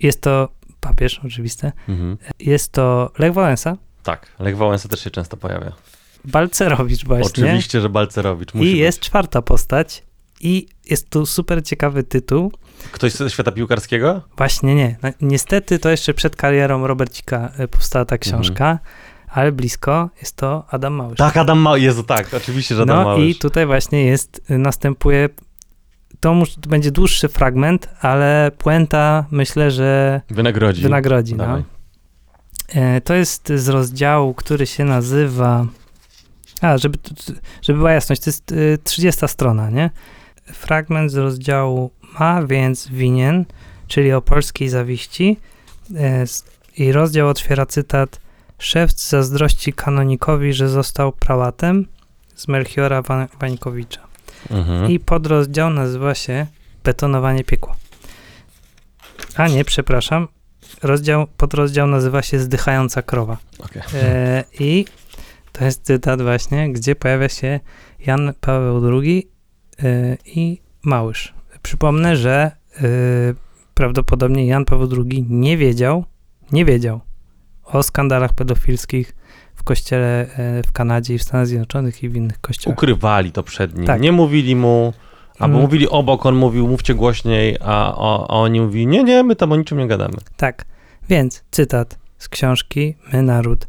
Jest to papież, oczywiste. Mhm. Jest to Lech Wałęsa, Tak, Lech Wałęsa też się często pojawia. Balcerowicz właśnie. Oczywiście, że Balcerowicz musi I jest być. czwarta postać. I jest tu super ciekawy tytuł. Ktoś ze świata piłkarskiego? Właśnie nie. Niestety to jeszcze przed karierą Robercika y, powstała ta książka, ale blisko jest to Adam Małysz. Tak, Adam Małysz. Jezu, tak, oczywiście, że Adam No Małysz. i tutaj właśnie jest, y, następuje, to, mus, będzie dłuższy fragment, ale puenta myślę, że Wynagrodzi. wynagrodzi. No. Dawaj. E, To jest z rozdziału, który się nazywa, a żeby, żeby była jasność, to jest y, 30 strona, nie? Fragment z rozdziału ma więc winien, czyli o polskiej zawiści E, i rozdział otwiera cytat Szewc zazdrości kanonikowi, że został prałatem z Melchiora Wa- Wańkowicza. Mhm. I podrozdział nazywa się Betonowanie piekła. A nie, przepraszam. Rozdział, podrozdział nazywa się Zdychająca krowa. Okej. E, I to jest cytat właśnie, gdzie pojawia się Jan Paweł II e, i Małysz. Przypomnę, że e, prawdopodobnie Jan Paweł II nie wiedział, nie wiedział o skandalach pedofilskich w kościele e, w Kanadzie i w Stanach Zjednoczonych i w innych kościołach. Ukrywali to przed nim. Tak. Nie mówili mu, albo Mm. mówili obok, on mówił, mówcie głośniej, a, a, a oni mówili, nie, nie, my tam o niczym nie gadamy. Tak, więc cytat z książki My Naród.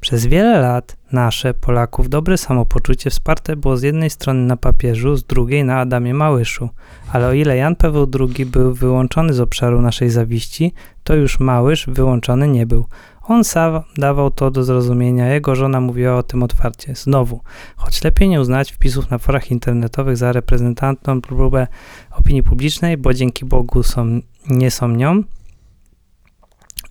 Przez wiele lat nasze, Polaków, dobre samopoczucie wsparte było z jednej strony na papieżu, z drugiej na Adamie Małyszu. Ale o ile Jan Paweł II był wyłączony z obszaru naszej zawiści, to już Małysz wyłączony nie był. On sam dawał to do zrozumienia, jego żona mówiła o tym otwarcie. Znowu, choć lepiej nie uznać wpisów na forach internetowych za reprezentantną próbę opinii publicznej, bo dzięki Bogu są, nie są nią,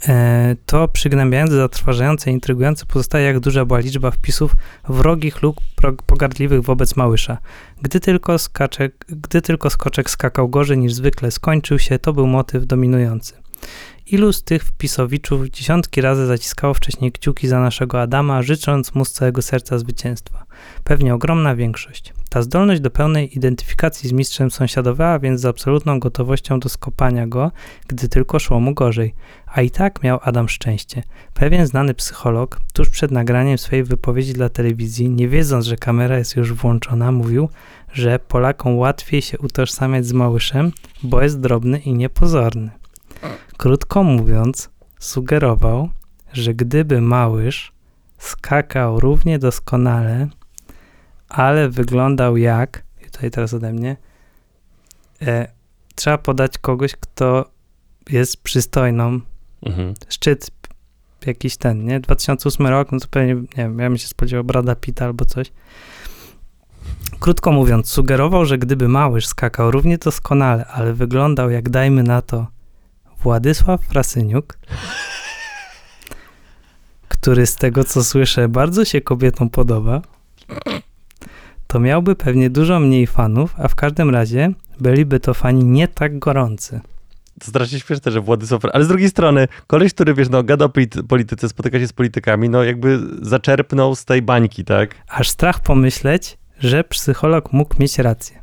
e, to przygnębiające, zatrważające, intrygujące pozostaje, jak duża była liczba wpisów wrogich lub pogardliwych wobec Małysza. Gdy tylko, skaczek, gdy tylko skoczek skakał gorzej niż zwykle skończył się, to był motyw dominujący. Ilu z tych wpisowiczów dziesiątki razy zaciskało wcześniej kciuki za naszego Adama, życząc mu z całego serca zwycięstwa? Pewnie ogromna większość. Ta zdolność do pełnej identyfikacji z mistrzem sąsiadowała więc z absolutną gotowością do skopania go, gdy tylko szło mu gorzej. A i tak miał Adam szczęście. Pewien znany psycholog, tuż przed nagraniem swojej wypowiedzi dla telewizji, nie wiedząc, że kamera jest już włączona, mówił, że Polakom łatwiej się utożsamiać z Małyszem, bo jest drobny i niepozorny. Krótko mówiąc, sugerował, że gdyby Małysz skakał równie doskonale, ale wyglądał jak, tutaj teraz ode mnie, e, trzeba podać kogoś, kto jest przystojną, Mhm. szczyt jakiś ten, nie? 2008 rok, no to pewnie, nie wiem, ja bym się spodziewał Brada Pitta albo coś. Krótko mówiąc, sugerował, że gdyby Małysz skakał równie doskonale, ale wyglądał jak, dajmy na to, Władysław Frasyniuk, który z tego, co słyszę, bardzo się kobietom podoba, to miałby pewnie dużo mniej fanów, a w każdym razie byliby to fani nie tak gorący. To strasznie śmieszne, że Władysław... Ale z drugiej strony, koleś, który, wiesz, no, gada o polit- polityce, spotyka się z politykami, no jakby zaczerpnął z tej bańki, tak? Aż strach pomyśleć, że psycholog mógł mieć rację.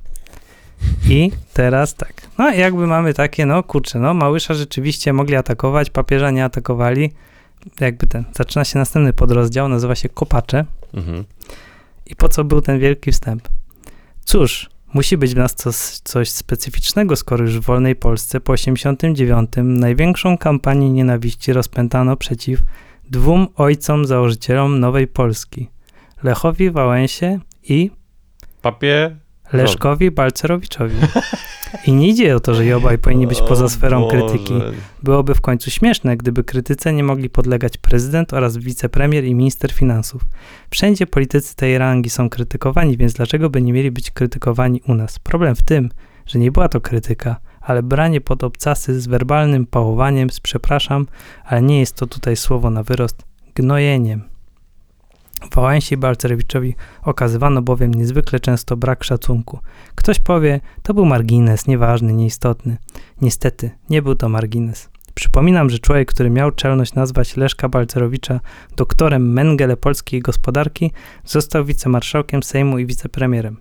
I teraz tak. No jakby mamy takie, no kurczę, no Małysza rzeczywiście mogli atakować, papieża nie atakowali. Jakby ten, zaczyna się następny podrozdział, nazywa się Kopacze. Mhm. I po co był ten wielki wstęp? Cóż, musi być w nas coś, coś specyficznego, skoro już w wolnej Polsce po 89 największą kampanię nienawiści rozpętano przeciw dwóm ojcom założycielom Nowej Polski. Lechowi Wałęsie i Papie... Leszkowi Balcerowiczowi. I nie idzie o to, że i obaj powinni być poza sferą krytyki. Byłoby w końcu śmieszne, gdyby krytyce nie mogli podlegać prezydent oraz wicepremier i minister finansów. Wszędzie politycy tej rangi są krytykowani, więc dlaczego by nie mieli być krytykowani u nas? Problem w tym, że nie była to krytyka, ale branie pod obcasy z werbalnym pałowaniem, z przepraszam, ale nie jest to tutaj słowo na wyrost, gnojeniem. Wałęsie i Balcerowiczowi okazywano bowiem niezwykle często brak szacunku. Ktoś powie, to był margines, nieważny, nieistotny. Niestety, nie był to margines. Przypominam, że człowiek, który miał czelność nazwać Leszka Balcerowicza doktorem Mengele polskiej gospodarki, został wicemarszałkiem Sejmu i wicepremierem.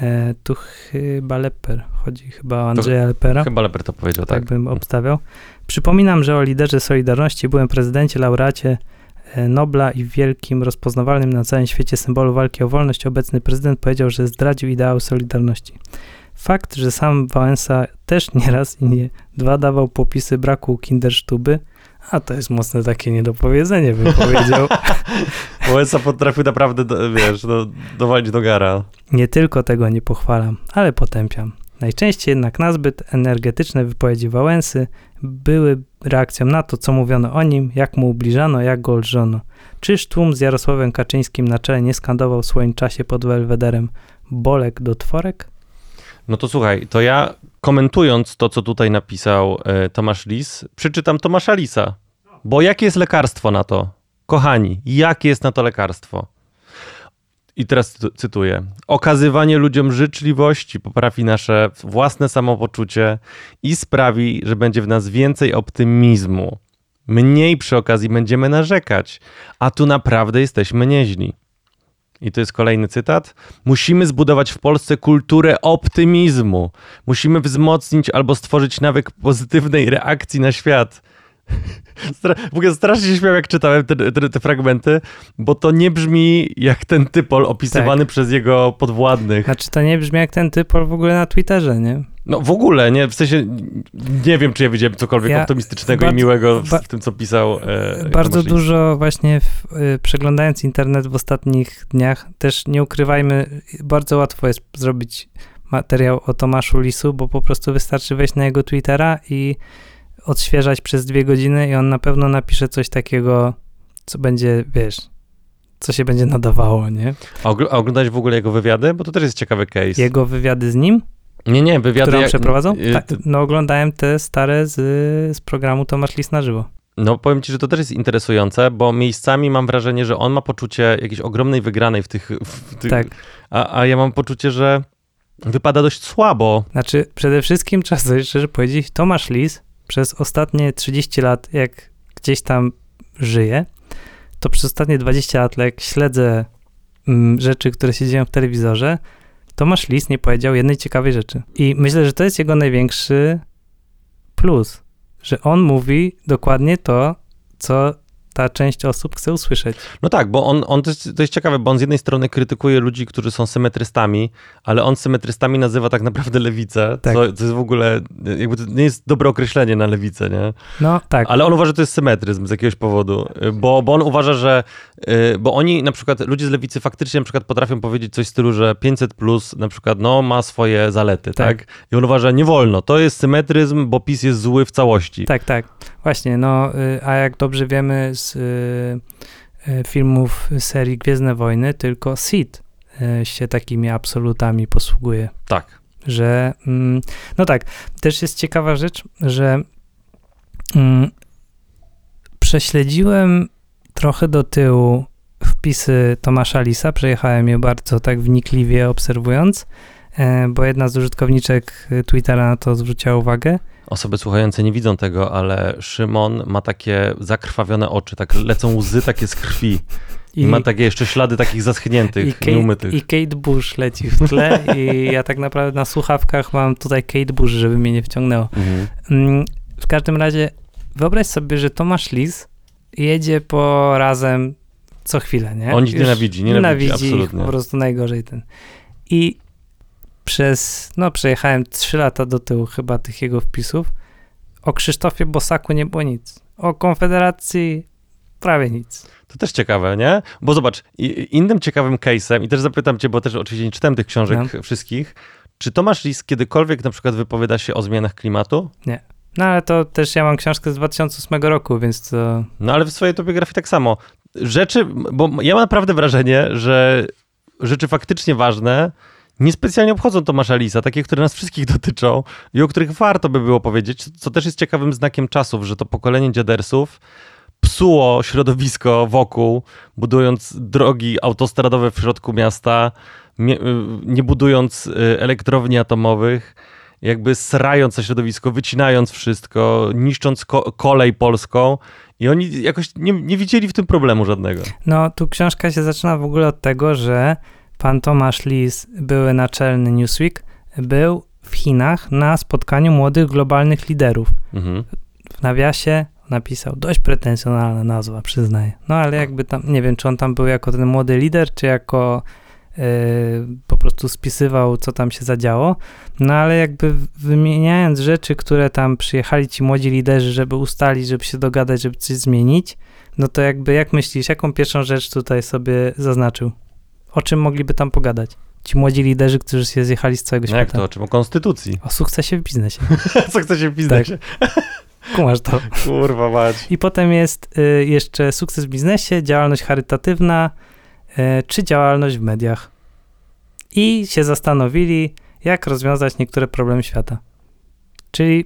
E, tu chyba Leper, chodzi chyba o Andrzeja Lepera Chyba Leper to powiedział, tak tak. bym obstawiał. Przypominam, że o liderze Solidarności byłem prezydencie, laureacie Nobla i wielkim, rozpoznawalnym na całym świecie symbolu walki o wolność obecny prezydent powiedział, że zdradził ideały Solidarności. Fakt, że sam Wałęsa też nieraz i nie dwa dawał popisy braku kindersztuby, a to jest mocne takie niedopowiedzenie, bym powiedział. USA potrafił naprawdę, do, wiesz, do, dowalić do gara. Nie tylko tego nie pochwalam, ale potępiam. Najczęściej jednak nazbyt energetyczne wypowiedzi Wałęsy były reakcją na to, co mówiono o nim, jak mu ubliżano, jak go lżono. Czyż tłum z Jarosławem Kaczyńskim na czele nie skandował w swoim czasie pod Welwederem Bolek do tworek? No to słuchaj, to ja komentując to, co tutaj napisał e, Tomasz Lis, przeczytam Tomasza Lisa. Bo jakie jest lekarstwo na to? Kochani, jakie jest na to lekarstwo? I teraz cytu- cytuję. Okazywanie ludziom życzliwości poprawi nasze własne samopoczucie i sprawi, że będzie w nas więcej optymizmu. Mniej przy okazji będziemy narzekać, a tu naprawdę jesteśmy nieźli. I to jest kolejny cytat. Musimy zbudować w Polsce kulturę optymizmu. Musimy wzmocnić albo stworzyć nawyk pozytywnej reakcji na świat. Stra- w ogóle strasznie się śmiałem, jak czytałem te, te, te fragmenty, bo to nie brzmi jak ten typol opisywany przez jego podwładnych. Znaczy to nie brzmi jak ten typol w ogóle na Twitterze, nie? No w ogóle, nie? W sensie nie wiem, czy ja widziałem cokolwiek Ja optymistycznego i miłego w, w tym, co pisał e, Bardzo dużo właśnie w, y, przeglądając internet w ostatnich dniach, też nie ukrywajmy, bardzo łatwo jest zrobić materiał o Tomaszu Lisu, bo po prostu wystarczy wejść na jego Twittera i odświeżać przez dwie godziny i on na pewno napisze coś takiego, co będzie, wiesz, co się będzie nadawało, nie? A, ogl- a oglądałeś w ogóle jego wywiady? Bo to też jest ciekawy case. Jego wywiady z nim, Nie, nie, wywiady... które on jak- przeprowadzał? y, Tak, no oglądałem te stare z, z programu Tomasz Lis na żywo. No powiem ci, że to też jest interesujące, bo miejscami mam wrażenie, że on ma poczucie jakiejś ogromnej wygranej w tych... W tych Tak. a, a ja mam poczucie, że wypada dość słabo. Znaczy, przede wszystkim trzeba sobie szczerze powiedzieć, Tomasz Lis przez ostatnie 30 lat, jak gdzieś tam żyje, to przez ostatnie 20 lat, jak śledzę mm, rzeczy, które się dzieją w telewizorze, Tomasz Lis nie powiedział jednej ciekawej rzeczy. I myślę, że to jest jego największy plus, że on mówi dokładnie to, co ta część osób chce usłyszeć. No tak, bo on, on to, jest, to jest ciekawe, bo on z jednej strony krytykuje ludzi, którzy są symetrystami, ale on symetrystami nazywa tak naprawdę lewicę, Tak. co, co jest w ogóle, jakby to nie jest dobre określenie na lewicę, nie? No tak, Ale on uważa, że to jest symetryzm z jakiegoś powodu, bo, bo on uważa, że, y, bo oni na przykład, ludzie z lewicy faktycznie na przykład potrafią powiedzieć coś w stylu, że 500 plus na przykład, no ma swoje zalety, tak? Tak. I on uważa, że nie wolno, to jest symetryzm, bo PiS jest zły w całości. Tak, tak. Właśnie, no, y, a jak dobrze wiemy z y, y, filmów serii Gwiezdne Wojny, tylko Sid y, się takimi absolutami posługuje. Tak. Że, mm, no tak, też jest ciekawa rzecz, że mm, prześledziłem trochę do tyłu wpisy Tomasza Lisa, przejechałem je bardzo tak wnikliwie obserwując, e, bo jedna z użytkowniczek Twittera na to zwróciła uwagę. Osoby słuchające nie widzą tego, ale Szymon ma takie zakrwawione oczy, tak lecą łzy takie z krwi. I, ma takie jeszcze ślady takich i, zaschniętych, Kate, nieumytych. I Kate Bush leci w tle i ja tak naprawdę na słuchawkach mam tutaj Kate Bush, żeby mnie nie wciągnęło. Mhm. Mm, W każdym razie wyobraź sobie, że Tomasz Lis jedzie po razem co chwilę, nie? On ich nienawidzi, nienawidzi, ich absolutnie. po prostu najgorzej ten. I przez, no przejechałem trzy lata do tyłu chyba tych jego wpisów. O Krzysztofie Bosaku nie było nic. O Konfederacji prawie nic. To też ciekawe, nie? Bo zobacz, innym ciekawym case'em, i też zapytam cię, bo też oczywiście nie czytałem tych książek wszystkich, czy Tomasz Lis kiedykolwiek na przykład wypowiada się o zmianach klimatu? No ale to też ja mam książkę z 2008 roku, więc to... No ale w swojej to biografii tak samo. Rzeczy, bo ja mam naprawdę wrażenie, że rzeczy faktycznie ważne niespecjalnie obchodzą Tomasza Lisa, takie, które nas wszystkich dotyczą i o których warto by było powiedzieć, co też jest ciekawym znakiem czasów, że to pokolenie dziadersów psuło środowisko wokół, budując drogi autostradowe w środku miasta, nie budując y, elektrowni atomowych, jakby srając to środowisko, wycinając wszystko, niszcząc ko- kolej polską i oni jakoś nie, nie widzieli w tym problemu żadnego. No, tu książka się zaczyna w ogóle od tego, że pan Tomasz Lis, były naczelny Newsweek, był w Chinach na spotkaniu młodych globalnych liderów. Mhm. W nawiasie napisał, dość pretensjonalna nazwa, przyznaję. No ale jakby tam, nie wiem, czy on tam był jako ten młody lider, czy jako yy, po prostu spisywał, co tam się zadziało. No ale jakby wymieniając rzeczy, które tam przyjechali ci młodzi liderzy, żeby ustalić, żeby się dogadać, żeby coś zmienić, no to jakby, jak myślisz, jaką pierwszą rzecz tutaj sobie zaznaczył? O czym mogliby tam pogadać? Ci młodzi liderzy, którzy się zjechali z całego No jak świata. to? O czym? O konstytucji. O sukcesie w biznesie. Się w biznesie? Kumasz to. Kurwa mać. I potem jest y, jeszcze sukces w biznesie, działalność charytatywna y, czy działalność w mediach. I się zastanowili, jak rozwiązać niektóre problemy świata. Czyli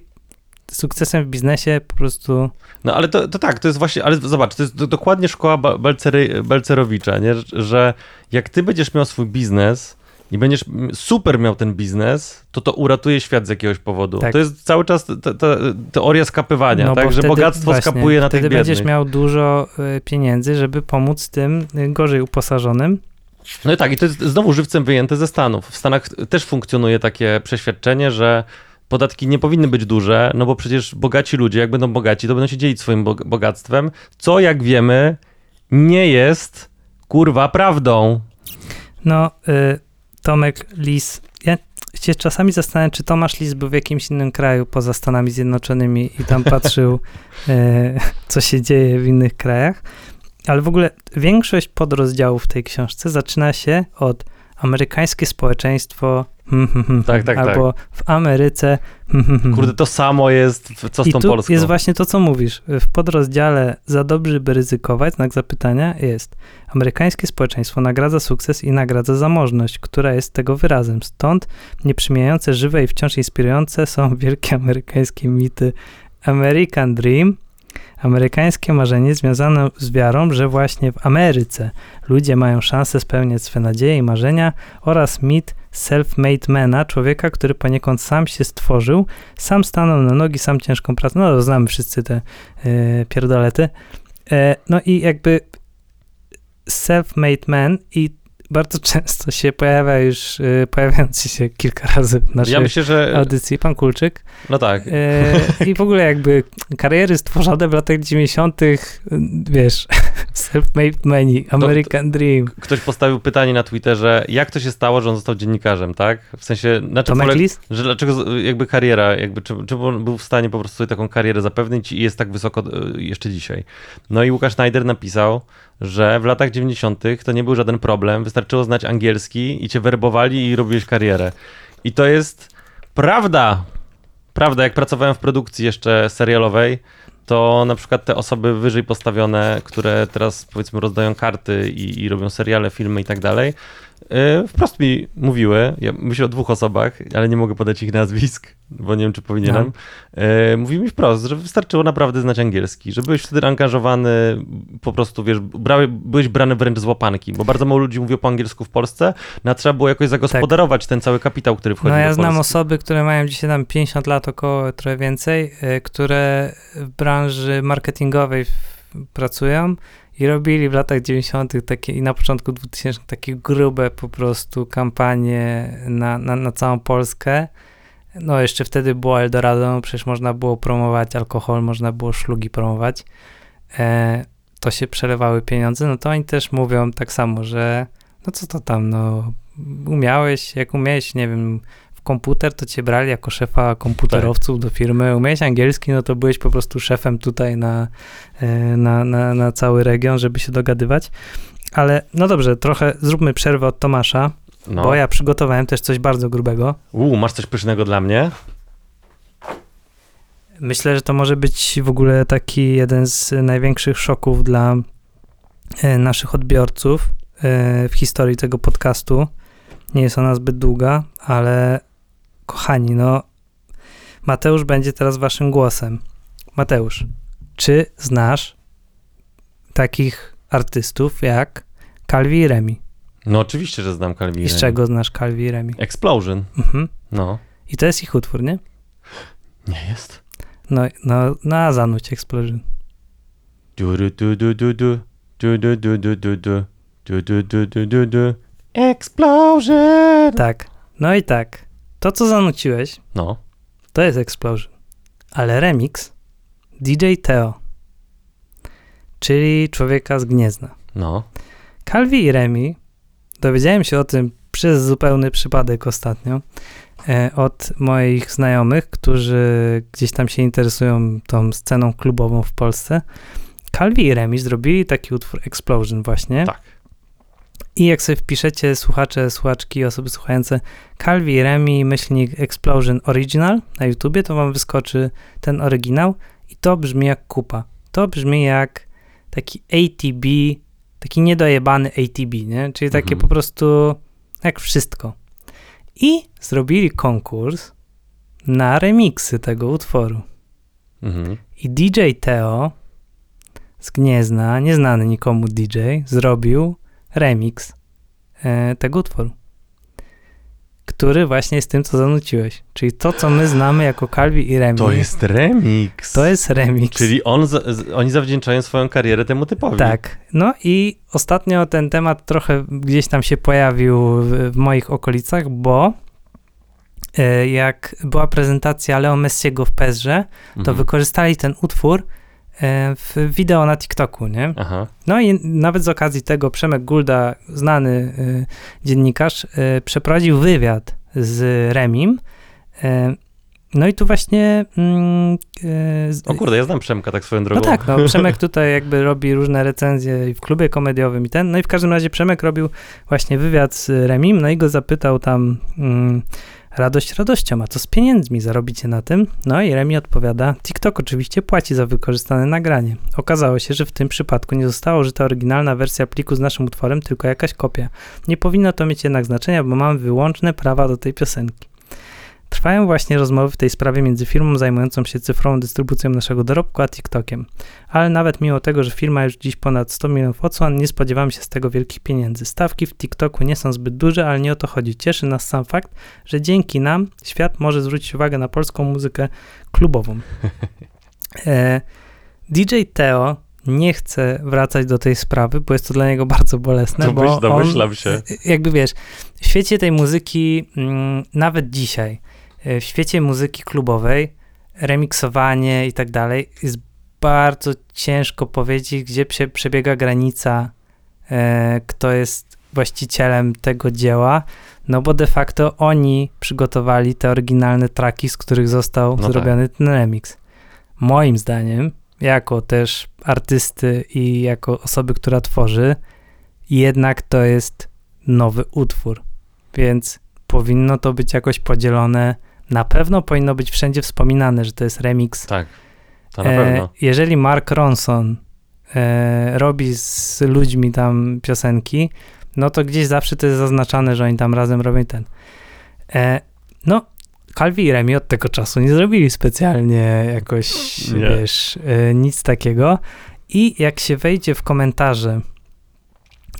sukcesem w biznesie po prostu. No ale to, to tak, to jest właśnie, ale zobacz, to jest do, dokładnie szkoła Balcery, Balcerowicza, nie? że jak ty będziesz miał swój biznes i będziesz super miał ten biznes, to to uratuje świat z jakiegoś powodu. Tak. To jest cały czas te, te, teoria skapywania, No, tak? bo Że wtedy bogactwo właśnie, skapuje na tych Wtedy biednych. będziesz miał dużo y, pieniędzy, żeby pomóc tym y, gorzej uposażonym. No i tak, i to jest znowu żywcem wyjęte ze Stanów. W Stanach też funkcjonuje takie przeświadczenie, że podatki nie powinny być duże, no bo przecież bogaci ludzie, jak będą bogaci, to będą się dzielić swoim bog- bogactwem, co jak wiemy nie jest kurwa prawdą. No, y, Tomek Lis. Ja się czasami zastanawiam, czy Tomasz Lis był w jakimś innym kraju poza Stanami Zjednoczonymi i tam patrzył, y, co się dzieje w innych krajach. Ale w ogóle większość podrozdziałów w tej książce zaczyna się od amerykańskie społeczeństwo. hmm, hmm, hmm, Tak, tak, tak. albo w Ameryce. Kurde, to samo jest, co z I tą tu Polską. jest właśnie to, co mówisz. W podrozdziale za dobrze, by ryzykować, znak zapytania jest amerykańskie społeczeństwo nagradza sukces i nagradza zamożność, która jest tego wyrazem. Stąd nieprzymijające, żywe i wciąż inspirujące są wielkie amerykańskie mity American Dream, amerykańskie marzenie związane z wiarą, że właśnie w Ameryce ludzie mają szansę spełniać swe nadzieje i marzenia oraz mit self-made mana, człowieka, który poniekąd sam się stworzył, sam stanął na nogi, sam ciężką pracą. No, znamy wszyscy te e, pierdolety. E, no i jakby self-made man i bardzo często się pojawia już, e, pojawiający się kilka razy w naszej Ja myślę, że... audycji, pan Kulczyk. No tak. E, I w ogóle jakby kariery stworzone w latach 90., wiesz, self-made money, American Dream. Ktoś postawił pytanie na Twitterze, jak to się stało, że on został dziennikarzem, tak? W sensie, na czym Lis? że dlaczego jakby kariera, jakby czy, czy on był w stanie po prostu sobie taką karierę zapewnić i jest tak wysoko y, jeszcze dzisiaj. No i Łukasz Schneider napisał, że w latach 90. to nie był żaden problem, wystarczyło znać angielski i cię werbowali i robiłeś karierę. I to jest prawda. Prawda, jak pracowałem w produkcji jeszcze serialowej, to na przykład te osoby wyżej postawione, które teraz powiedzmy rozdają karty i, i robią seriale, filmy i tak dalej, wprost mi mówiły, ja myślę o dwóch osobach, ale nie mogę podać ich nazwisk, bo nie wiem, czy powinienem. Yy, mówiły mi wprost, że wystarczyło naprawdę znać angielski, że byłeś wtedy angażowany, po prostu, wiesz, brałeś, byłeś brany wręcz z łapanki, bo bardzo mało ludzi mówiło po angielsku w Polsce, no a trzeba było jakoś zagospodarować ten cały kapitał, który wchodzi No ja znam osoby, które mają dzisiaj tam 50 lat około, trochę więcej, y, które w branży marketingowej pracują i robili w latach 90. takie i na początku 2000 takie grube po prostu kampanie na, na, na całą Polskę. No jeszcze wtedy było Eldorado, przecież można było promować alkohol, można było szlugi promować. E, to się przelewały pieniądze, no to oni też mówią tak samo, że no co to tam, no umiałeś, jak umiałeś, nie wiem, komputer, to cię brali jako szefa komputerowców do firmy. Umiałeś angielski, no to byłeś po prostu szefem tutaj na, e, na, na, na cały region, żeby się dogadywać. Ale no dobrze, trochę zróbmy przerwę od Tomasza, No. bo ja przygotowałem też coś bardzo grubego. Uuu, masz coś pysznego dla mnie? Myślę, że to może być w ogóle taki jeden z największych szoków dla e, naszych odbiorców e, w historii tego podcastu. Nie jest ona zbyt długa, ale kochani, no Mateusz będzie teraz waszym głosem. Mateusz, czy znasz takich artystów jak Calvi i Remi? No oczywiście, że znam Calvin. I z czego znasz Calvi i Remi? Explosion. Mhm. No. I to jest ich utwór, nie? Nie jest. No, no, no a zanuć Explosion. Du, du, du, du, du, du. Du, du, du, du, du, du. Du, du, du, du, du, du. Explosion! Tak. No i tak. To, co zanuciłeś, No. to jest Explosion. Ale remix DJ Teo, czyli człowieka z Gniezna. No. Calvi i Remi, dowiedziałem się o tym przez zupełny przypadek ostatnio e, od moich znajomych, którzy gdzieś tam się interesują tą sceną klubową w Polsce. Calvi i Remi zrobili taki utwór Explosion właśnie. Tak. I jak sobie wpiszecie słuchacze, słuchaczki, osoby słuchające Calvi Remi, myślnik Explosion Original na YouTubie, to wam wyskoczy ten oryginał i to brzmi jak kupa. To brzmi jak taki ATB, taki niedojebany ATB, nie? Czyli takie Mhm. po prostu jak wszystko. I zrobili konkurs na remiksy tego utworu. Mhm. I DJ Teo z Gniezna, nieznany nikomu DJ, zrobił remix e, tego utworu. Który właśnie jest tym, co zanuciłeś. Czyli to, co my znamy jako Calvi i Remi. To jest remix. to jest remix. Czyli on, oni zawdzięczają swoją karierę temu typowi. Tak. No i ostatnio ten temat trochę gdzieś tam się pojawił w, w moich okolicach, bo e, jak była prezentacja Leo Messiego w Pezrze, to Mhm. wykorzystali ten utwór w wideo na TikToku, nie? Aha. No i nawet z okazji tego Przemek Gulda, znany y, dziennikarz, y, przeprowadził wywiad z Remim. No i tu właśnie... mm, O kurde, ja znam Przemka tak swoją no drogą. tak, no Przemek tutaj jakby robi różne recenzje i w klubie komediowym i ten. No i w każdym razie Przemek robił właśnie wywiad z Remim, no i go zapytał tam mm, radość radością, a co z pieniędzmi zarobicie na tym? No i Remi odpowiada, TikTok oczywiście płaci za wykorzystane nagranie. Okazało się, że w tym przypadku nie została użyta oryginalna wersja pliku z naszym utworem, tylko jakaś kopia. Nie powinno to mieć jednak znaczenia, bo mamy wyłączne prawa do tej piosenki. Trwają właśnie rozmowy w tej sprawie między firmą zajmującą się cyfrową dystrybucją naszego dorobku, a TikTokiem. Ale nawet mimo tego, że firma już dziś ponad 100 milionów odsłon, nie spodziewamy się z tego wielkich pieniędzy. Stawki w TikToku nie są zbyt duże, ale nie o to chodzi. Cieszy nas sam fakt, że dzięki nam świat może zwrócić uwagę na polską muzykę klubową. E, DJ Teo nie chce wracać do tej sprawy, bo jest to dla niego bardzo bolesne, To bo on, domyślam się. jakby wiesz, w świecie tej muzyki, mm, nawet dzisiaj, w świecie muzyki klubowej, remiksowanie i tak dalej, jest bardzo ciężko powiedzieć, gdzie prze, przebiega granica, e, kto jest właścicielem tego dzieła, no bo de facto oni przygotowali te oryginalne traki, z których został No tak. zrobiony ten remix. Moim zdaniem, jako też artysty i jako osoby, która tworzy, jednak to jest nowy utwór, więc powinno to być jakoś podzielone. Na pewno powinno być wszędzie wspominane, że to jest remix. Tak, to na E, pewno. jeżeli Mark Ronson e, robi z ludźmi tam piosenki, no to gdzieś zawsze to jest zaznaczane, że oni tam razem robią ten. E, no, Calvi i Remi od tego czasu nie zrobili specjalnie jakoś, Nie. wiesz, e, nic takiego. I jak się wejdzie w komentarze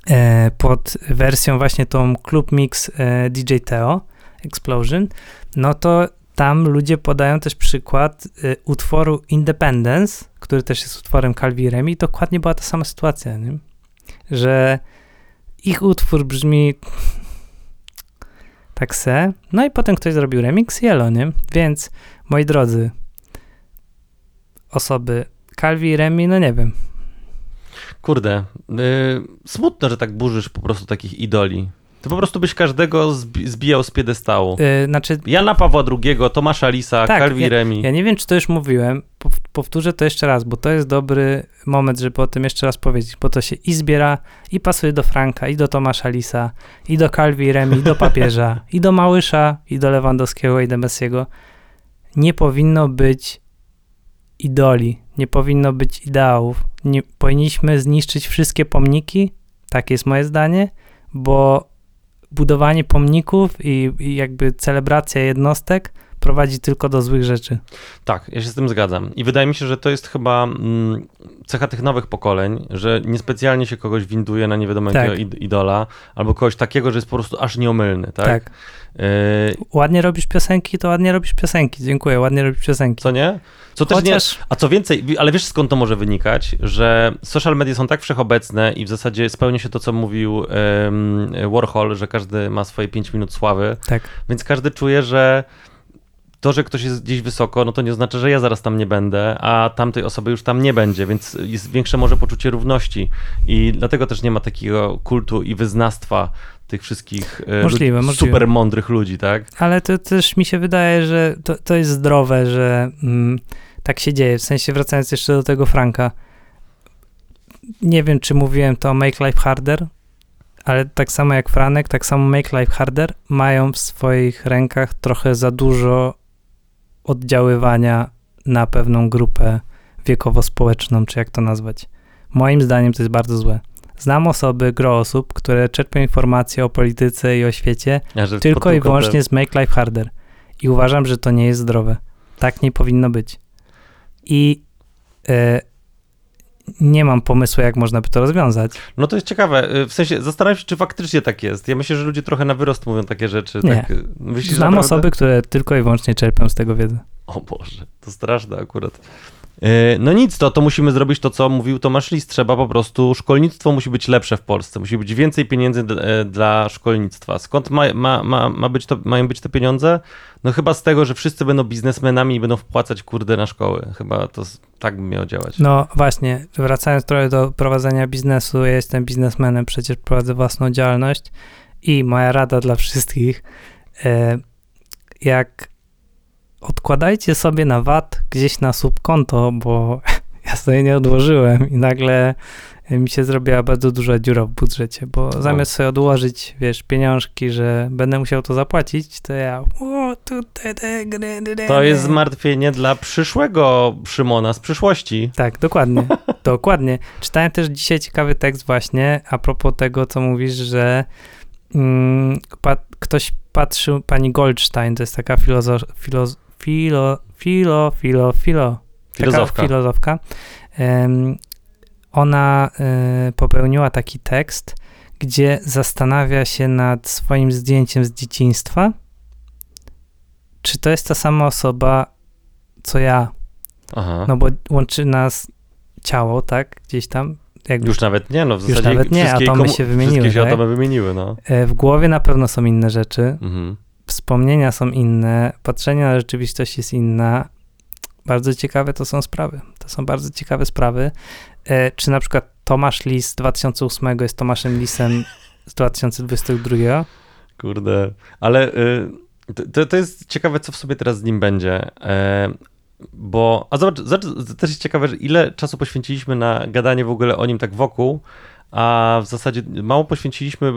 e, pod wersją właśnie tą Club Mix e, DJ Teo Explosion, no to tam ludzie podają też przykład y, utworu Independence, który też jest utworem Calvi i. Dokładnie była ta sama sytuacja, nie? że ich utwór brzmi tak se, no i potem ktoś zrobił remix Yellow, nie? Więc, moi drodzy, osoby Calvi Remi, no nie wiem. Kurde, y, smutno, że tak burzysz po prostu takich idoli. Ty po prostu byś każdego zbi- zbijał z piedestału. Y, znaczy, Jana Pawła II, Tomasza Lisa, Tak, Calvi Remi. Ja nie wiem, czy to już mówiłem. Pow- Powtórzę to jeszcze raz, bo to jest dobry moment, żeby o tym jeszcze raz powiedzieć, bo to się i zbiera, i pasuje do Franka, i do Tomasza Lisa, i do Calvi Remi, i do papieża, i do Małysza, i do Lewandowskiego, i do Messiego. Nie powinno być idoli, nie powinno być ideałów. Nie, powinniśmy zniszczyć wszystkie pomniki, takie jest moje zdanie, bo budowanie pomników i, i jakby celebracja jednostek prowadzi tylko do złych rzeczy. Tak, ja się z tym zgadzam. I wydaje mi się, że to jest chyba mm, cecha tych nowych pokoleń, że niespecjalnie się kogoś winduje na nie wiadomo Tak. jakiego id- idola, albo kogoś takiego, że jest po prostu aż nieomylny, tak? Tak. Y, Ładnie robisz piosenki, to ładnie robisz piosenki. Dziękuję, ładnie robisz piosenki. co nie? Co też nie, Chociaż A co więcej, wi- ale wiesz skąd to może wynikać? Że social media są tak wszechobecne i w zasadzie spełnia się to, co mówił Warhol, że każdy ma swoje 5 minut sławy, tak. więc każdy czuje, że to, że ktoś jest gdzieś wysoko, no to nie oznacza, że ja zaraz tam nie będę, a tamtej osoby już tam nie będzie, więc jest większe może poczucie równości i dlatego też nie ma takiego kultu i wyznawstwa tych wszystkich e, Możliwe, ludzi, możliwe. super mądrych ludzi, tak? Ale to też mi się wydaje, że to, to jest zdrowe, że mm, tak się dzieje. W sensie wracając jeszcze do tego Franka. Nie wiem, czy mówiłem to Make Life Harder, ale tak samo jak Franek, tak samo Make Life Harder mają w swoich rękach trochę za dużo oddziaływania na pewną grupę wiekowo-społeczną, czy jak to nazwać. Moim zdaniem to jest bardzo złe. Znam osoby, gro osób, które czerpią informacje o polityce i o świecie Ja, tylko i wyłącznie z Make Life Harder. I uważam, że to nie jest zdrowe. Tak nie powinno być. I e, nie mam pomysłu, jak można by to rozwiązać. No to jest ciekawe, y, w sensie zastanawiam się, czy faktycznie tak jest. Ja myślę, że ludzie trochę na wyrost mówią takie rzeczy. Nie. Tak, myślisz, Znam naprawdę? osoby, które tylko i wyłącznie czerpią z tego wiedzę. O Boże, to straszne akurat. E, No nic, to, to musimy zrobić to, co mówił Tomasz Lis. Trzeba po prostu, szkolnictwo musi być lepsze w Polsce. Musi być więcej pieniędzy e, dla szkolnictwa. Skąd ma, ma, ma, ma być to, mają być te pieniądze? No chyba z tego, że wszyscy będą biznesmenami i będą wpłacać kurde na szkoły. Chyba to tak by miało działać. No właśnie, wracając trochę do prowadzenia biznesu, ja jestem biznesmenem, przecież prowadzę własną działalność i moja rada dla wszystkich, e, jak odkładajcie sobie na VAT gdzieś na subkonto, bo ja sobie nie odłożyłem i nagle mi się zrobiła bardzo duża dziura w budżecie, bo zamiast sobie odłożyć, wiesz, pieniążki, że będę musiał to zapłacić, to ja o, tutaj, te gry, gry, To jest zmartwienie dla przyszłego Szymona z przyszłości. Tak, dokładnie. dokładnie. Czytałem też dzisiaj ciekawy tekst właśnie a propos tego, co mówisz, że mm, pa, ktoś patrzył, pani Goldstein, to jest taka filozo, filo, filo, filo, filo, filo, Filozofka. Filozofka. Em, ona e, popełniła taki tekst, gdzie zastanawia się nad swoim zdjęciem z dzieciństwa, czy to jest ta sama osoba, co ja, Aha. no bo łączy nas ciało, tak? Gdzieś tam. Jakby Już nawet nie, no w Już zasadzie nawet nie, atomy się wymieniły, Wszystkie się tak? atomy wymieniły, no. e, w głowie na pewno są inne rzeczy, Mhm. Wspomnienia są inne, patrzenie na rzeczywistość jest inna. Bardzo ciekawe to są sprawy. To są bardzo ciekawe sprawy. E, czy na przykład Tomasz Lis z 2008 jest Tomaszem Lisem z 2022? Kurde, ale y, to, to jest ciekawe, co w sobie teraz z nim będzie. E, bo, a zobacz, zobacz, też jest ciekawe, że ile czasu poświęciliśmy na gadanie w ogóle o nim tak wokół, a w zasadzie mało poświęciliśmy,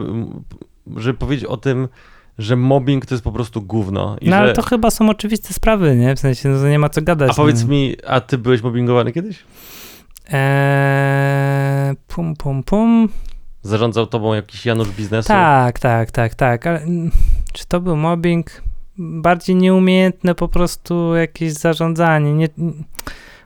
żeby powiedzieć o tym, że mobbing to jest po prostu gówno. No że, ale to chyba są oczywiste sprawy, nie? W sensie, no nie ma co gadać. a powiedz no. mi, a ty byłeś mobbingowany kiedyś? Eee, pum, pum, pum. Zarządzał tobą jakiś Janusz biznesu? Tak, tak, tak, tak, ale czy to był mobbing? Bardziej nieumiejętne po prostu jakieś zarządzanie. Nie,